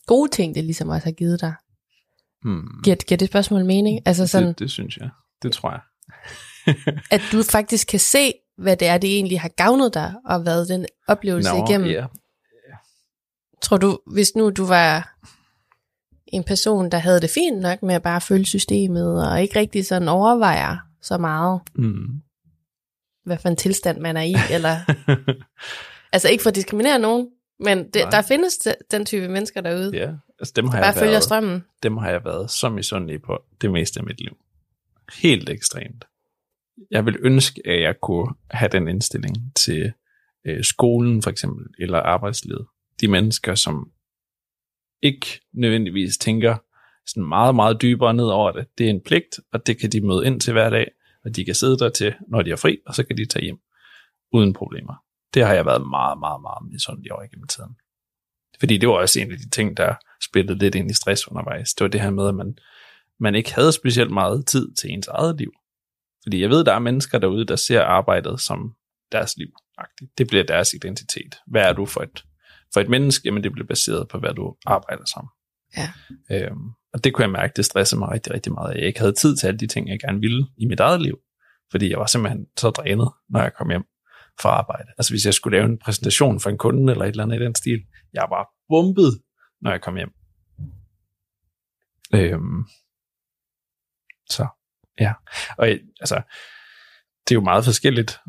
gode ting, det ligesom også har givet dig. Hmm. Giver, giver det spørgsmål mening? Altså sådan, det, det synes jeg. Det tror jeg. at du faktisk kan se, hvad det er, det egentlig har gavnet dig, og hvad den oplevelse Nå, igennem. ja. Tror du, hvis nu du var en person, der havde det fint nok med at bare følge systemet, og ikke rigtig sådan overvejer så meget, Mm. hvad for en tilstand man er i, eller, altså ikke for at diskriminere nogen, men det, Nej. der findes de- den type mennesker derude, Ja, altså dem har, jeg bare følger været, strømmen. dem har jeg været så misundelig på det meste af mit liv. Helt ekstremt. Jeg vil ønske, at jeg kunne have den indstilling til øh, skolen for eksempel, eller arbejdslivet. De mennesker, som ikke nødvendigvis tænker sådan meget, meget dybere ned over det. Det er en pligt, og det kan de møde ind til hver dag, og de kan sidde der til, når de er fri, og så kan de tage hjem uden problemer. Det har jeg været meget, meget, meget misundelig over igennem tiden. Fordi det var også en af de ting, der spillede lidt ind i stress undervejs. Det var det her med, at man, man ikke havde specielt meget tid til ens eget liv. Fordi jeg ved, der er mennesker derude, der ser arbejdet som deres liv. Det bliver deres identitet. Hvad er du for et, for et menneske? Jamen det bliver baseret på, hvad du arbejder som. Ja. Øhm, og det kunne jeg mærke, det stressede mig rigtig, rigtig meget. Jeg ikke havde tid til alle de ting, jeg gerne ville i mit eget liv. Fordi jeg var simpelthen så drænet, når jeg kom hjem fra arbejde. Altså hvis jeg skulle lave en præsentation for en kunde eller et eller andet i den stil, jeg var bumpet, når jeg kom hjem. Øhm, så, ja. Og altså, det er jo meget forskelligt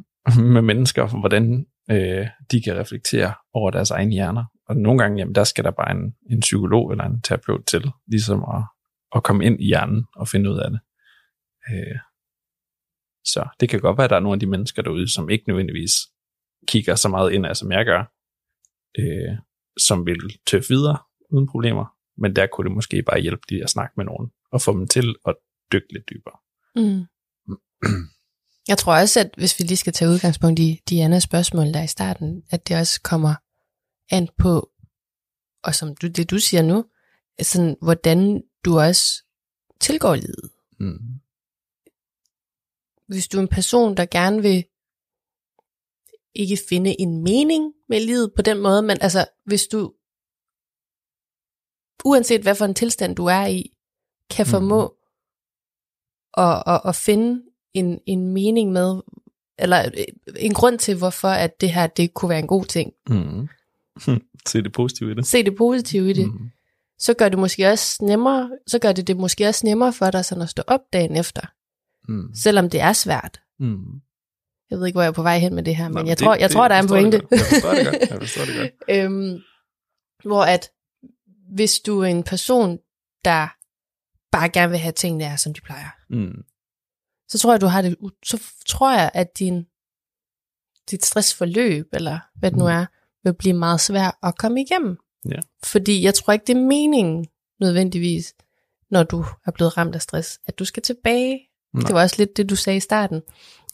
med mennesker, hvordan øh, de kan reflektere over deres egne hjerner. Og nogle gange, jamen, der skal der bare en, en psykolog eller en terapeut til, ligesom at, at komme ind i hjernen og finde ud af det. Øh, så det kan godt være, at der er nogle af de mennesker derude, som ikke nødvendigvis kigger så meget ind af, som jeg gør, øh, som vil tøffe videre uden problemer. Men der kunne det måske bare hjælpe de at snakke med nogen, og få dem til at dykke lidt dybere. Mm. Jeg tror også, at hvis vi lige skal tage udgangspunkt i Dianas spørgsmål der i starten, at det også kommer an på, og som du, det du siger nu, sådan, hvordan du også tilgår livet. Mm. Hvis du er en person, der gerne vil ikke finde en mening med livet på den måde, men altså, hvis du, uanset hvad for en tilstand du er i, kan formå at, at, at finde en, en mening med, eller en grund til, hvorfor at det her, det kunne være en god ting. Mm. Se det positive i det. Se det positive i det. Mm. Så gør det måske også nemmere, så gør det det måske også nemmere for dig sådan at stå op dagen efter, Mm. selvom det er svært. Mm. Jeg ved ikke, hvor jeg er på vej hen med det her, men Nå, jeg, det- tror, jeg det- tror, der er en det pointe. godt. Jeg forstår det godt. Jeg forstår det godt. øhm, hvor at, hvis du er en person, der bare gerne vil have tingene er, som de plejer, Mm. så tror jeg, du har det, så tror jeg, at din, dit stressforløb, eller hvad det nu Mm. er, vil blive meget svært at komme igennem. Ja. Fordi jeg tror ikke, det er meningen nødvendigvis, når du er blevet ramt af stress, at du skal tilbage. Nej. Det var også lidt det, du sagde i starten,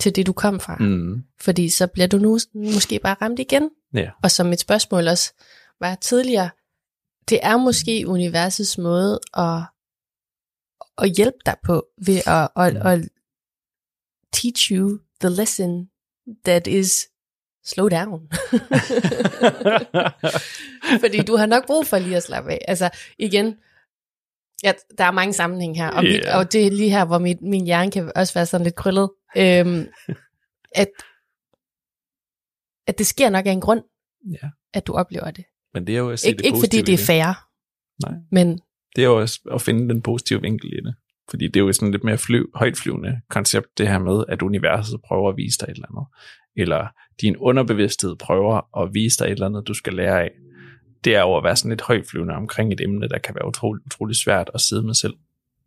til det, du kom fra. Mm. Fordi så bliver du nu måske bare ramt igen. Ja. Og som mit spørgsmål også var tidligere, det er måske universets måde at, at hjælpe dig på, ved at, at, Mm. at teach you the lesson that is slow down. Fordi du har nok brug for lige at slappe af. Altså igen, ja, der er mange sammenhæng her, og, mit, Ja. og det er lige her, hvor mit, min hjerne kan også være sådan lidt krøllet. Øhm, at, at det sker nok af en grund, ja. at du oplever det. Men det er jo at se Ik- det ikke fordi det er fair, Nej. men det er jo også at finde den positive vinkel i det. Fordi det er jo sådan lidt mere fly, højtflyvende koncept, det her med, at universet prøver at vise dig et eller andet. Eller din underbevidsthed prøver at vise dig et eller andet, du skal lære af. Det er jo at være sådan lidt højtflyvende omkring et emne, der kan være utrolig, utrolig svært at sidde med selv,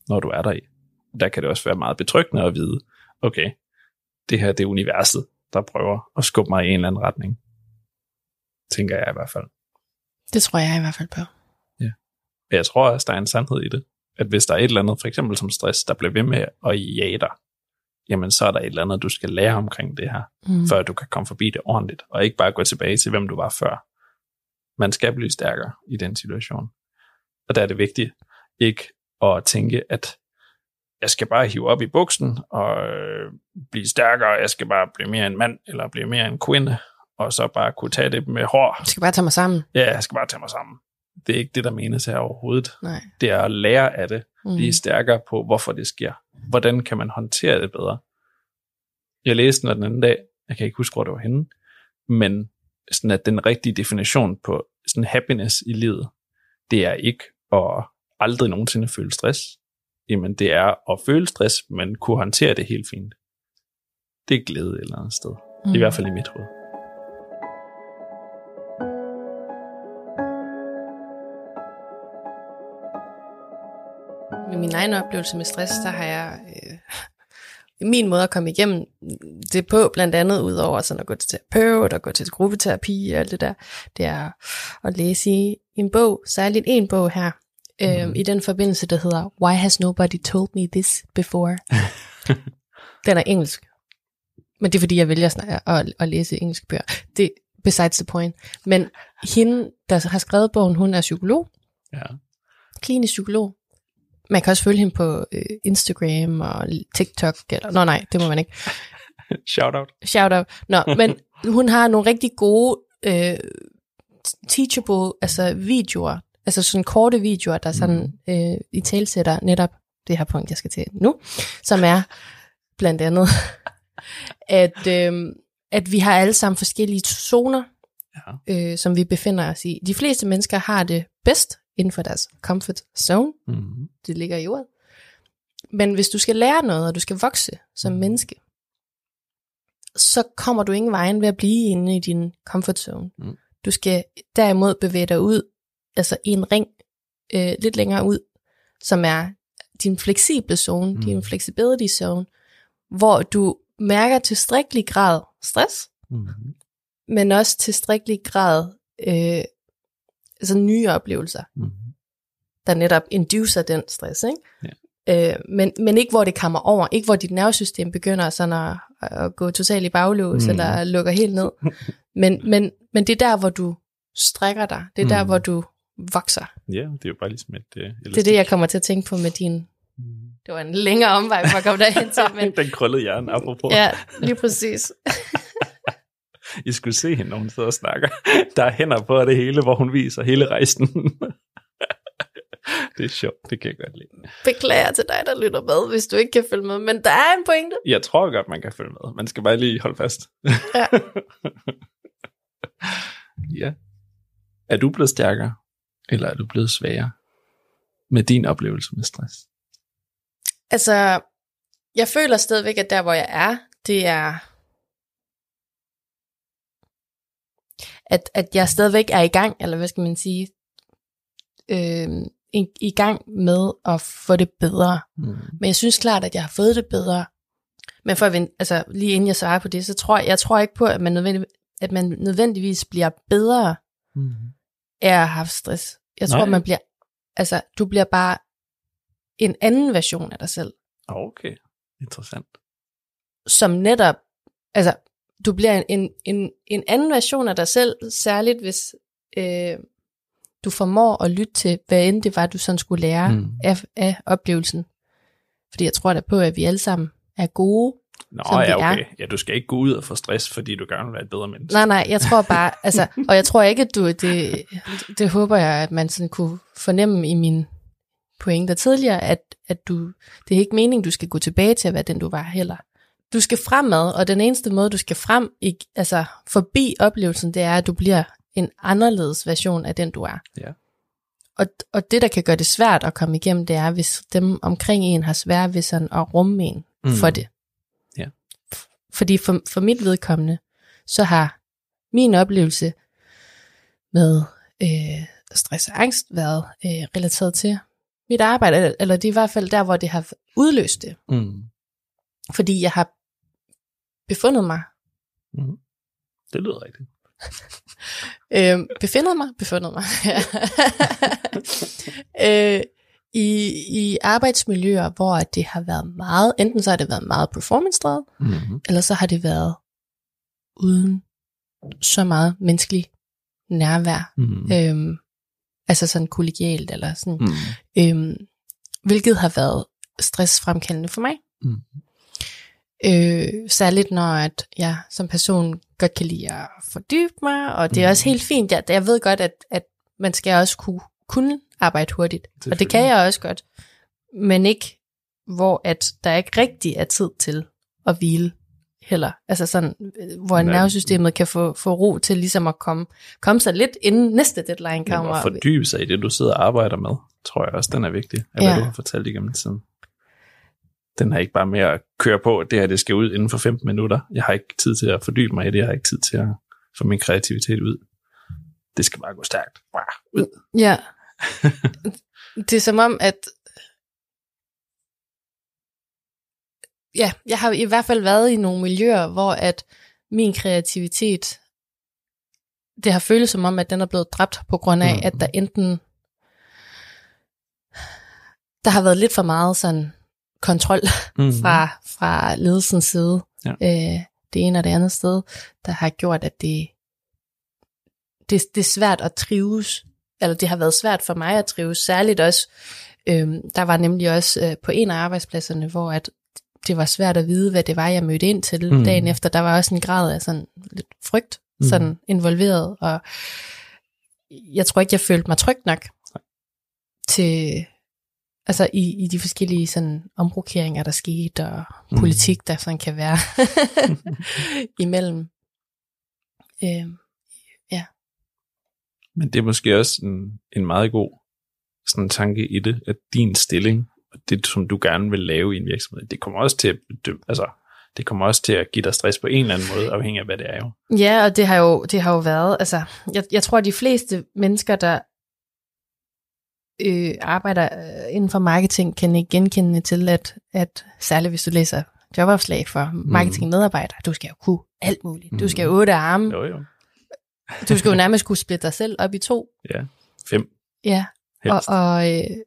når du er der i. Der kan det også være meget betryggende at vide, okay, det her det er universet, der prøver at skubbe mig i en eller anden retning. Tænker jeg i hvert fald. det tror jeg i hvert fald på. Men jeg tror også, der er en sandhed i det. At hvis der er et eller andet, for eksempel som stress, der bliver ved med at jage dig, jamen så er der et eller andet, du skal lære omkring det her, Mm. før du kan komme forbi det ordentligt, og ikke bare gå tilbage til, hvem du var før. Man skal blive stærkere i den situation. Og der er det vigtigt ikke at tænke, at jeg skal bare hive op i buksen og øh, blive stærkere, jeg skal bare blive mere en mand, eller blive mere en kvinde, og så bare kunne tage det med hår. Jeg skal bare tage mig sammen. Ja, jeg skal bare tage mig sammen. Det er ikke det, der menes her overhovedet Nej. det er at lære af det, Mm. blive stærkere på, hvorfor det sker. Hvordan kan man håndtere det bedre? Jeg læste den den anden dag, jeg kan ikke huske, hvor det var henne, men sådan at den rigtige definition på sådan happiness i livet, det er ikke at aldrig nogensinde føle stress. Jamen det er at føle stress, men kunne håndtere det helt fint. Det er glæde et eller andet sted. Mm. I hvert fald i mit hoved. Med min egen oplevelse med stress, der har jeg... Øh, min måde at komme igennem det på, blandt andet ud over sådan at gå til terapeut og gå til gruppeterapi og alt det der, det er at læse i en bog, særligt en bog her, øh, Mhm. i den forbindelse, der hedder Why Has Nobody Told Me This Before? den er engelsk. Men det er fordi, jeg vælger at, at, at læse engelske bøger. Det besides the point. Men hende, der har skrevet bogen, hun er psykolog, Ja. klinisk psykolog. Man kan også følge hende på øh, Instagram og TikTok. Eller, nå nej, det må man ikke. Shout out. Shout out. Nå, men hun har nogle rigtig gode øh, teachable altså videoer, altså sådan korte videoer, der sådan øh, i talsætter netop det her punkt, jeg skal til nu, som er blandt andet, at, øh, at vi har alle sammen forskellige zoner, Ja. øh, som vi befinder os i. De fleste mennesker har det bedst inden for deres comfort zone, Mm-hmm. det ligger i ordet. Men hvis du skal lære noget, og du skal vokse som Mhm. menneske, så kommer du ingen vejen ved at blive inde i din comfort zone. Mm. Du skal derimod bevæge dig ud, altså i en ring, øh, lidt længere ud, som er din fleksible zone, Mm. din flexibility zone, hvor du mærker tilstrækkelig grad stress, Mm-hmm. men også tilstrækkelig grad øh, altså nye oplevelser Mm-hmm. der netop inducer den stress, ikke? Ja. Øh, men, men ikke hvor det kommer over, ikke hvor dit nervesystem begynder sådan at, at gå totalt i baglås, mm. Mm. eller lukker helt ned. Men, men, men det er der, hvor du strækker dig. Det er der, Mm. hvor du vokser. Ja, det er jo bare ligesom et uh, Det er det, jeg kommer til at tænke på med din... Det var en længere omvej for at komme derhen til, men Den krøllede hjerne, apropos. ja, lige præcis. I skulle se hende, når hun sidder og snakker. Der er hænder på det hele, hvor hun viser hele rejsen. det er sjovt, det kan jeg godt lide. Beklager til dig, der lytter med, hvis du ikke kan følge med, men der er en pointe. Jeg tror godt, man kan følge med. Man skal bare lige holde fast. Ja. ja. Er du blevet stærkere, eller er du blevet svagere med din oplevelse med stress? Altså, jeg føler stadigvæk, at der, hvor jeg er, det er at, at jeg stadigvæk er i gang, eller hvad skal man sige, øh, i, i gang med at få det bedre. Mm. Men jeg synes klart, at jeg har fået det bedre. Men for at vente, altså lige inden jeg svarer på det, så tror jeg, jeg tror ikke på, at man, nødvendig, at man nødvendigvis bliver bedre Mm. af at have stress. Jeg tror, Nej. man bliver, altså du bliver bare en anden version af dig selv, Okay, interessant. som netop, altså du bliver en, en, en, en anden version af dig selv, særligt hvis øh, du formår at lytte til, hvad end det var, du sådan skulle lære Mm. af, af oplevelsen. Fordi jeg tror da på, at vi alle sammen er gode. Nå Som ja, det er. okay. Ja, du skal ikke gå ud og få stress, fordi du gerne vil være et bedre menneske. Nej, nej, jeg tror bare, altså, og jeg tror ikke, at du, det, det håber jeg, at man sådan kunne fornemme i min pointer tidligere, at, at du, det er ikke meningen, du skal gå tilbage til at være den, du var heller. Du skal fremad, og den eneste måde, du skal frem, ikke, altså forbi oplevelsen, det er, at du bliver en anderledes version af den, du er. Ja. Og, og det, der kan gøre det svært at komme igennem, det er, hvis dem omkring en har svært ved sådan at rumme en Mm. for det. Ja. Fordi for, for mit vedkommende, så har min oplevelse med øh, stress og angst været øh, relateret til mit arbejde, eller, eller det er i hvert fald der, hvor det har udløst det. Mm. Fordi jeg har befundet mig, Mm. Det lyder rigtigt. øh, befundet mig, befundet mig, øh, i, i arbejdsmiljøer, hvor det har været meget, enten så har det været meget performance-drevet, Mm. eller så har det været uden så meget menneskelig nærvær. Mm. Øhm, altså sådan kollegialt, eller sådan. Mm. Øhm, hvilket har været stressfremkaldende for mig. Mm. Øh, særligt når at jeg som person godt kan lide at fordybe mig, og det er Mm. også helt fint. Jeg, jeg ved godt, at, at man skal også kunne, kunne arbejde hurtigt. Og det kan jeg også godt. Men ikke, hvor at der ikke rigtig er tid til at hvile heller. Altså sådan, øh, hvor Men- nervesystemet kan få, få ro til ligesom at komme, komme sig lidt inden næste deadline kommer. at fordybe sig i det, du sidder og arbejder med, tror jeg også, den er vigtig, af Ja. hvad du har fortalt igennem tiden. Den er ikke bare med at køre på, at det her det skal ud inden for 15 minutter. Jeg har ikke tid til at fordybe mig i det, jeg har ikke tid til at få min kreativitet ud. Det skal bare gå stærkt. Bare ud. Ja. det er som om, at ja, jeg har i hvert fald været i nogle miljøer, hvor at min kreativitet, det har føles som om, at den er blevet dræbt på grund af, Mhm. at der enten der har været lidt for meget sådan kontrol Mm. fra, fra ledelsens side. Ja. Øh, det ene og det andet sted, der har gjort, at det, det, det er svært at trives, eller det har været svært for mig at trives, særligt også, øh, der var nemlig også øh, på en af arbejdspladserne, hvor at det var svært at vide, hvad det var, jeg mødte ind til Mm. dagen efter. Der var også en grad af sådan lidt frygt Mm. sådan involveret, og jeg tror ikke, jeg følte mig tryg nok til, altså i, i de forskellige sådan omrokeringer, der skete, og Mm. politik, der sådan kan være imellem. Øh, Men det er måske også en, en meget god sådan tanke i det, at din stilling, og det som du gerne vil lave i en virksomhed, det kommer også til at bedømme, altså, det kommer også til at give dig stress på en eller anden måde, afhængig af hvad det er jo. Ja, og det har jo, det har jo været, altså, jeg, jeg tror, at de fleste mennesker, der øh, arbejder øh, inden for marketing, kan ikke genkende til, at, at særligt hvis du læser jobopslag for marketingmedarbejdere, du skal jo kunne alt muligt. Du skal jo otte arme. Jo jo. Du skal jo nærmest kunne splitte dig selv op i to. Ja. Fem Ja, og, helst. og øh,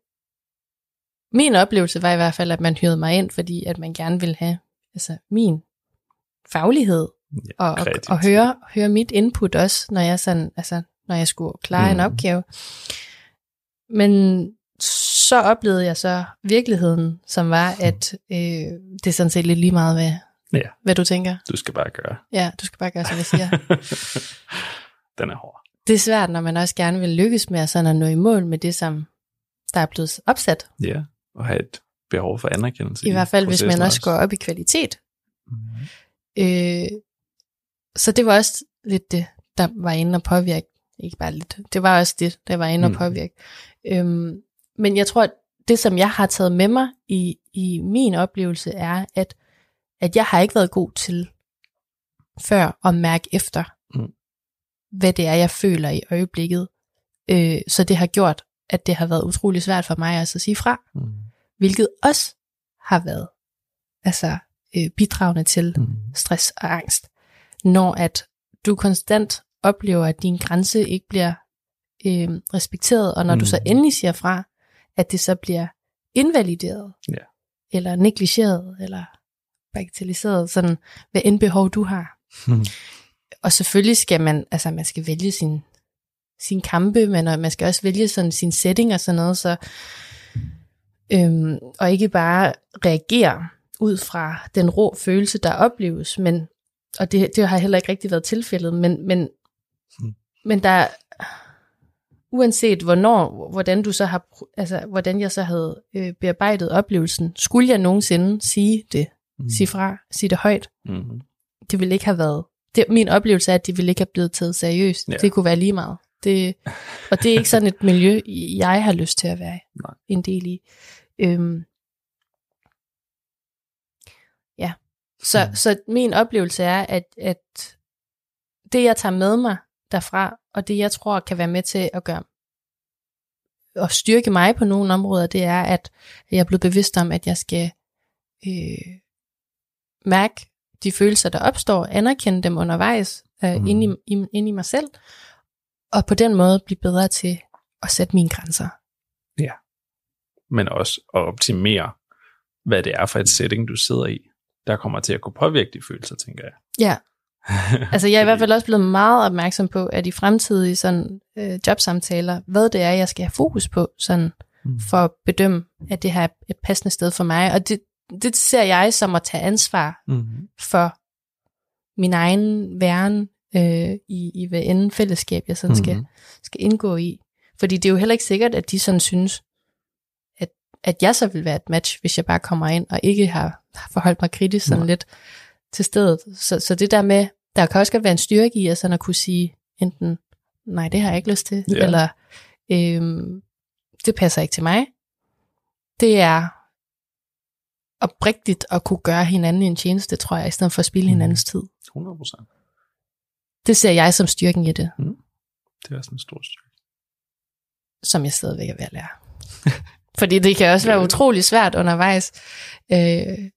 min oplevelse var i hvert fald, at man hyrede mig ind, fordi at man gerne ville have altså, min faglighed, ja, og, og, og høre, høre mit input også, når jeg, sådan, altså, når jeg skulle klare mm. en opgave. Men så oplevede jeg så virkeligheden, som var, at øh, det er sådan set lidt lige meget, hvad, Ja. hvad du tænker. Du skal bare gøre. Ja, du skal bare gøre, som jeg siger. Den er hård. det er svært, når man også gerne vil lykkes med at, sådan at nå i mål med det, som der er blevet opsat. Ja, og have et behov for anerkendelse. I hvert fald, hvis man også går op i kvalitet. Mhm. Øh, så det var også lidt det, der var inde og påvirke. Ikke bare lidt. Det var også det, der var inde og Mm. påvirke. Øhm, men jeg tror, at det, som jeg har taget med mig i, i min oplevelse, er, at, at jeg har ikke været god til før at mærke efter, Mm. hvad det er, jeg føler i øjeblikket. Øh, så det har gjort, at det har været utrolig svært for mig altså at sige fra, Mm. hvilket også har været altså, øh, bidragende til Mm. stress og angst. Når at du konstant oplever, at din grænse ikke bliver øh, respekteret, og når mm. du så Mm. endelig siger fra, at det så bliver invalideret, Ja. eller negligeret, eller bagatelliseret, sådan hvad end behov du har. Mm. Og selvfølgelig skal man, altså man skal vælge sin, sin kampe, men man skal også vælge sådan sin setting og sådan noget, så, øhm, og ikke bare reagere ud fra den rå følelse, der opleves, men, og det, det har heller ikke rigtig været tilfældet, men, men, Men der, uanset hvornår, hvordan du så har, altså hvordan jeg så havde øh, bearbejdet oplevelsen, skulle jeg nogensinde sige det, Mm. sige fra, sige det højt, Mm. det ville ikke have været, det, min oplevelse er, at det ville ikke have blevet taget seriøst. Ja. Det kunne være lige meget. Det, og det er ikke sådan et miljø, jeg har lyst til at være Nej. en del i. Øhm, ja, så, mm. så min oplevelse er, at, at det jeg tager med mig derfra, og det jeg tror kan være med til at gøre og styrke mig på nogle områder, det er, at jeg er blevet bevidst om, at jeg skal øh, mærke de følelser, der opstår, anerkende dem undervejs øh, mm. inde, i, i, inde i mig selv, og på den måde blive bedre til at sætte mine grænser. Men også at optimere, hvad det er for et setting, du sidder i, der kommer til at kunne påvirke de følelser, tænker jeg. Ja, altså jeg er i hvert fald også blevet meget opmærksom på, at i fremtidige sådan, øh, jobsamtaler, hvad det er, jeg skal have fokus på, sådan, Mm. for at bedømme, at det her er et passende sted for mig. Og det, det ser jeg som at tage ansvar Mm. for min egen væren øh, i, i hvad end fællesskab, jeg sådan skal, Mhm. skal indgå i. Fordi det er jo heller ikke sikkert, at de sådan synes, at, at jeg så vil være et match, hvis jeg bare kommer ind og ikke har, har forholdt mig kritisk sådan Nej. lidt til stedet. Så, så det der med, der kan også godt være en styrke i at, sådan at kunne sige enten, nej, det har jeg ikke lyst til, Ja. eller øhm, det passer ikke til mig. Det er oprigtigt at kunne gøre hinanden en tjeneste, tror jeg, i stedet for at spille Mhm. hinandens tid. 100 procent. Det ser jeg som styrken i det, Det er også en stor styrke. som jeg stadigvæk er ved at lære. Fordi det kan også være utrolig svært undervejs. Øh,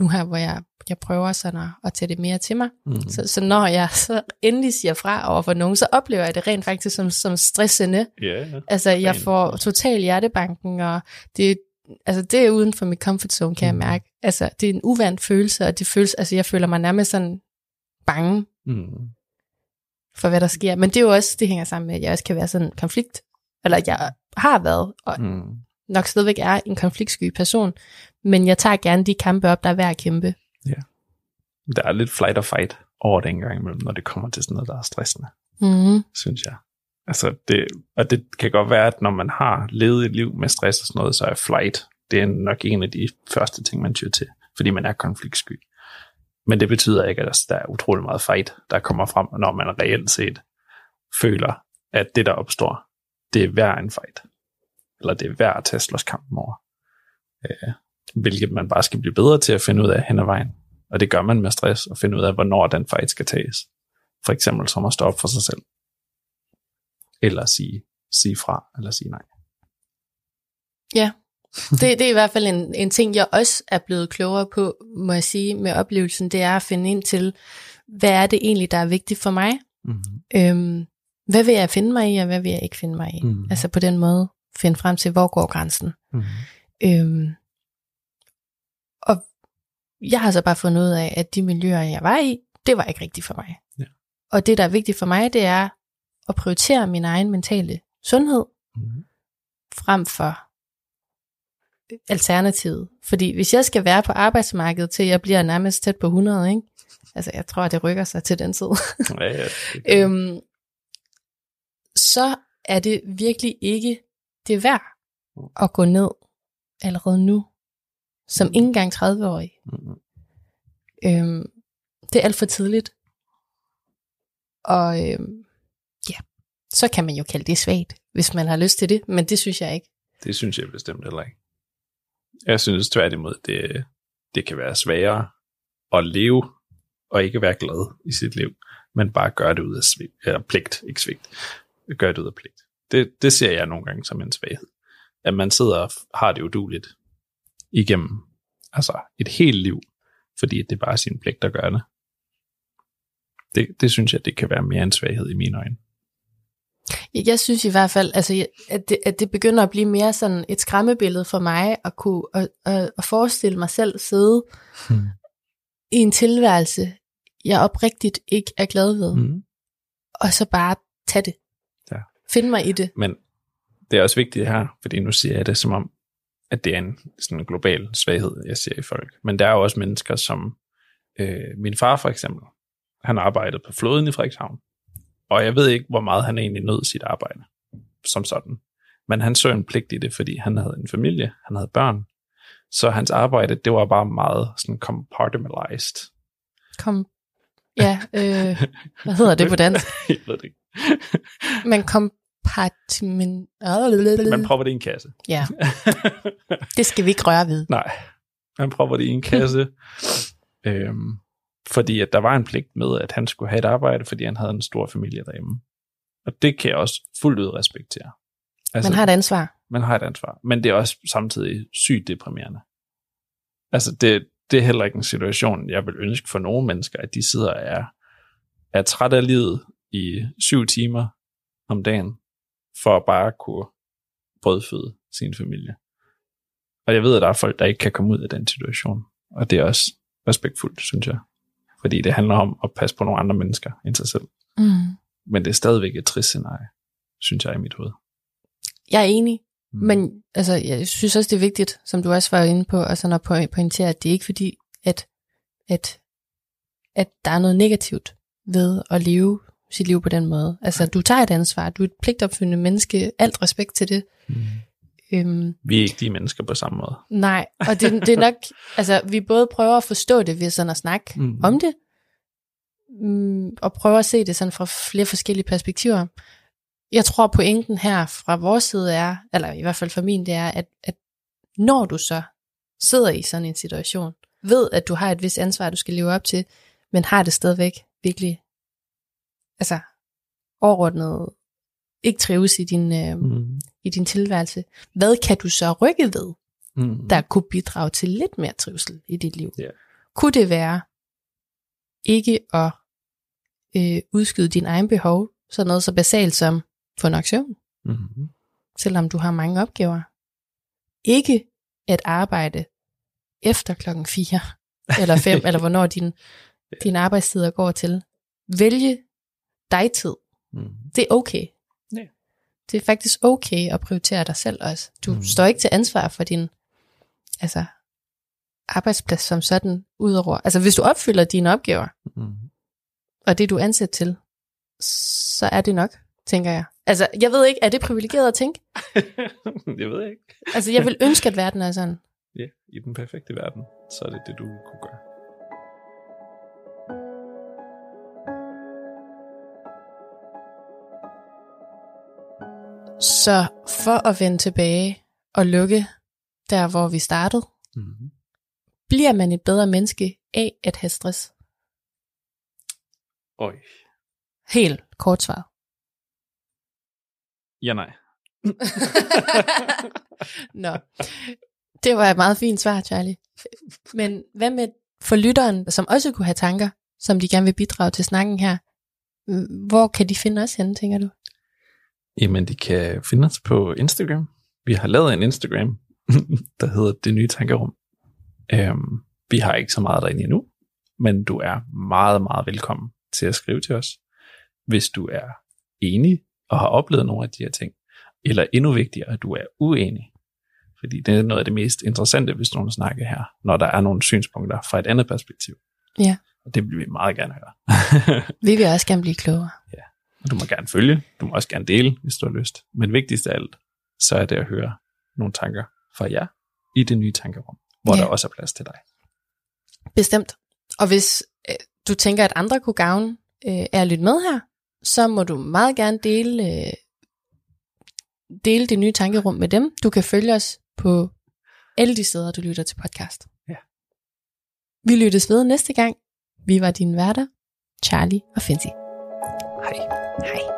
nu her, hvor jeg, jeg prøver sådan at, at tage det mere til mig. Mm. Så, så når jeg så endelig siger fra over for nogen, så oplever jeg det rent faktisk som, som stressende. Ja, ja. Altså, jeg får total hjertebanken, og det, altså, det er uden for mit comfort zone, kan jeg Mm. mærke. Altså, det er en uvandt følelse, og det føles, altså, jeg føler mig nærmest sådan bange Mm. for, hvad der sker. Men det er jo også, det hænger sammen med, at jeg også kan være sådan en konflikt, eller jeg har været, og Mm. nok stadigvæk er en konfliktsky person, men jeg tager gerne de kampe op, der er værd at kæmpe. Der er lidt flight og fight over det engang imellem, når det kommer til sådan noget, der er stressende, Mm-hmm. synes jeg. Altså det, og det kan godt være, at når man har levet et liv med stress og sådan noget, så er flight, det er nok en af de første ting, man tyr til, fordi man er konfliktsky. Men det betyder ikke, at der er utrolig meget fight, der kommer frem, når man reelt set føler, at det, der opstår, det er værd en fight. Eller det er værd at tage slåskampen over. Øh, hvilket man bare skal blive bedre til at finde ud af hen ad vejen. Og det gør man med stress, og finde ud af, hvornår den fight skal tages. For eksempel som at stå op for sig selv. Eller sige, sige fra, eller sige nej. Ja, det, det er i hvert fald en, en ting, jeg også er blevet klogere på, må jeg sige, med oplevelsen, det er at finde ind til, hvad er det egentlig, der er vigtigt for mig? Mm-hmm. Øhm, hvad vil jeg finde mig i, og hvad vil jeg ikke finde mig i? Mhm. Altså på den måde finde frem til, hvor går grænsen? Mm-hmm. Øhm, og jeg har så bare fundet ud af, at de miljøer, jeg var i, det var ikke rigtigt for mig. Ja. Og det, der er vigtigt for mig, det er at prioritere min egen mentale sundhed, Mm-hmm. frem for alternativet. Fordi hvis jeg skal være på arbejdsmarkedet til jeg bliver nærmest tæt på 100, ikke? altså jeg tror, det rykker sig til den tid, Ja, ja, øhm, så er det virkelig ikke det værd at gå ned allerede nu, som ikke engang 30-årig. Mhm. Øhm, det er alt for tidligt. Og øhm, ja, så kan man jo kalde det svagt, hvis man har lyst til det, men det synes jeg ikke. Det synes jeg bestemt heller ikke. Jeg synes tværtimod, det, det kan være sværere at leve og ikke være glad i sit liv, men bare gør det ud af svigt, eller pligt, ikke svigt. Gør det ud af pligt. Det, det ser jeg nogle gange som en svaghed. At man sidder og har det uduligt igennem altså et helt liv, fordi det er bare sin pligt at gøre det. Det, det synes jeg, det kan være mere en svaghed i mine øjne. Jeg synes i hvert fald, altså, at, det, at det begynder at blive mere sådan et skræmmebillede for mig, at kunne at, at, at forestille mig selv sidde hmm. i en tilværelse, jeg oprigtigt ikke er glad ved, hmm. og så bare tage det. Ja. Finde mig i det. Men det er også vigtigt her, fordi nu siger jeg det som om, at det er en sådan en global svaghed, jeg ser i folk. Men der er jo også mennesker som øh, min far for eksempel. Han arbejdede på floden i Frederikshavn. Og jeg ved ikke, hvor meget han egentlig nød sit arbejde som sådan. Men han så en pligt i det, fordi han havde en familie, han havde børn. Så hans arbejde, det var bare meget sådan compartmentalized. Kom, ja, øh, hvad hedder det på dansk? jeg ved det ikke. Men kompartiment... Man prøver det i en kasse. Ja, det skal vi ikke røre ved. Nej, man prøver det i en kasse. øhm, fordi at der var en pligt med, at han skulle have et arbejde, fordi han havde en stor familie derhjemme. Og det kan jeg også fuldt ud respektere. Altså, man har et ansvar. Man har et ansvar, men det er også samtidig sygt deprimerende. Altså det, det er heller ikke en situation, jeg vil ønske for nogle mennesker, at de sidder og er, er træt af livet i syv timer om dagen, for at bare kunne brødføde sin familie. Og jeg ved, at der er folk, der ikke kan komme ud af den situation. Og det er også respektfuldt, synes jeg fordi det handler om at passe på nogle andre mennesker end sig selv. Mm. Men det er stadigvæk et trist scenarie, synes jeg i mit hoved. Jeg er enig, mm. men altså, jeg synes også, det er vigtigt, som du også var inde på, og sådan at pointere, at det er ikke fordi, at, at, at der er noget negativt ved at leve sit liv på den måde. Altså, du tager et ansvar, du er et pligtopfyldende menneske, alt respekt til det. Mm. Øhm, vi er ikke de mennesker på samme måde. Nej, og det, det er nok, altså vi både prøver at forstå det ved sådan at snakke mm. om det, mm, og prøver at se det sådan fra flere forskellige perspektiver. Jeg tror pointen her fra vores side er, eller i hvert fald for min, det er, at, at når du så sidder i sådan en situation, ved at du har et vis ansvar, du skal leve op til, men har det stadigvæk virkelig, altså overordnet ikke trives i din, øh, mm. i din tilværelse, hvad kan du så rykke ved, mm. der kunne bidrage til lidt mere trivsel i dit liv? Yeah. Kunne det være ikke at øh, udskyde din egen behov, så noget så basalt som få en aktion, mm. selvom du har mange opgaver? Ikke at arbejde efter klokken 4 eller 5, eller hvornår din, din arbejdstider går til. Vælge dig tid. Mm. Det er okay det er faktisk okay at prioritere dig selv også. Du mm. står ikke til ansvar for din altså, arbejdsplads som sådan, udover, altså hvis du opfylder dine opgaver, mm. og det du er ansat til, så er det nok, tænker jeg. Altså, jeg ved ikke, er det privilegeret at tænke? jeg ved ikke. altså, jeg vil ønske, at verden er sådan. Ja, i den perfekte verden, så er det det, du kunne gøre. Så for at vende tilbage og lukke der, hvor vi startede, mm-hmm. bliver man et bedre menneske af at have stress? Oj. Helt kort svar. Ja, nej. Nå, det var et meget fint svar, Charlie. Men hvad med for lytteren, som også kunne have tanker, som de gerne vil bidrage til snakken her? Hvor kan de finde os henne, tænker du? Jamen, de kan finde os på Instagram. Vi har lavet en Instagram, der hedder Det Nye Tankerum. Øhm, vi har ikke så meget derinde endnu, men du er meget, meget velkommen til at skrive til os, hvis du er enig og har oplevet nogle af de her ting, eller endnu vigtigere, at du er uenig. Fordi det er noget af det mest interessante, hvis nogen snakker her, når der er nogle synspunkter fra et andet perspektiv. Ja. Og det vil vi meget gerne høre. vi vil også gerne blive klogere. Ja. Du må gerne følge, du må også gerne dele, hvis du har lyst. Men vigtigst af alt, så er det at høre nogle tanker fra jer i det nye tankerum, hvor ja. der også er plads til dig. Bestemt. Og hvis øh, du tænker, at andre kunne gavne øh, er at lytte med her, så må du meget gerne dele, øh, dele det nye tankerum med dem. Du kan følge os på alle de steder, du lytter til podcast. Ja. Vi lyttes ved næste gang. Vi var dine værter, Charlie og Fancy. Hej. Hej.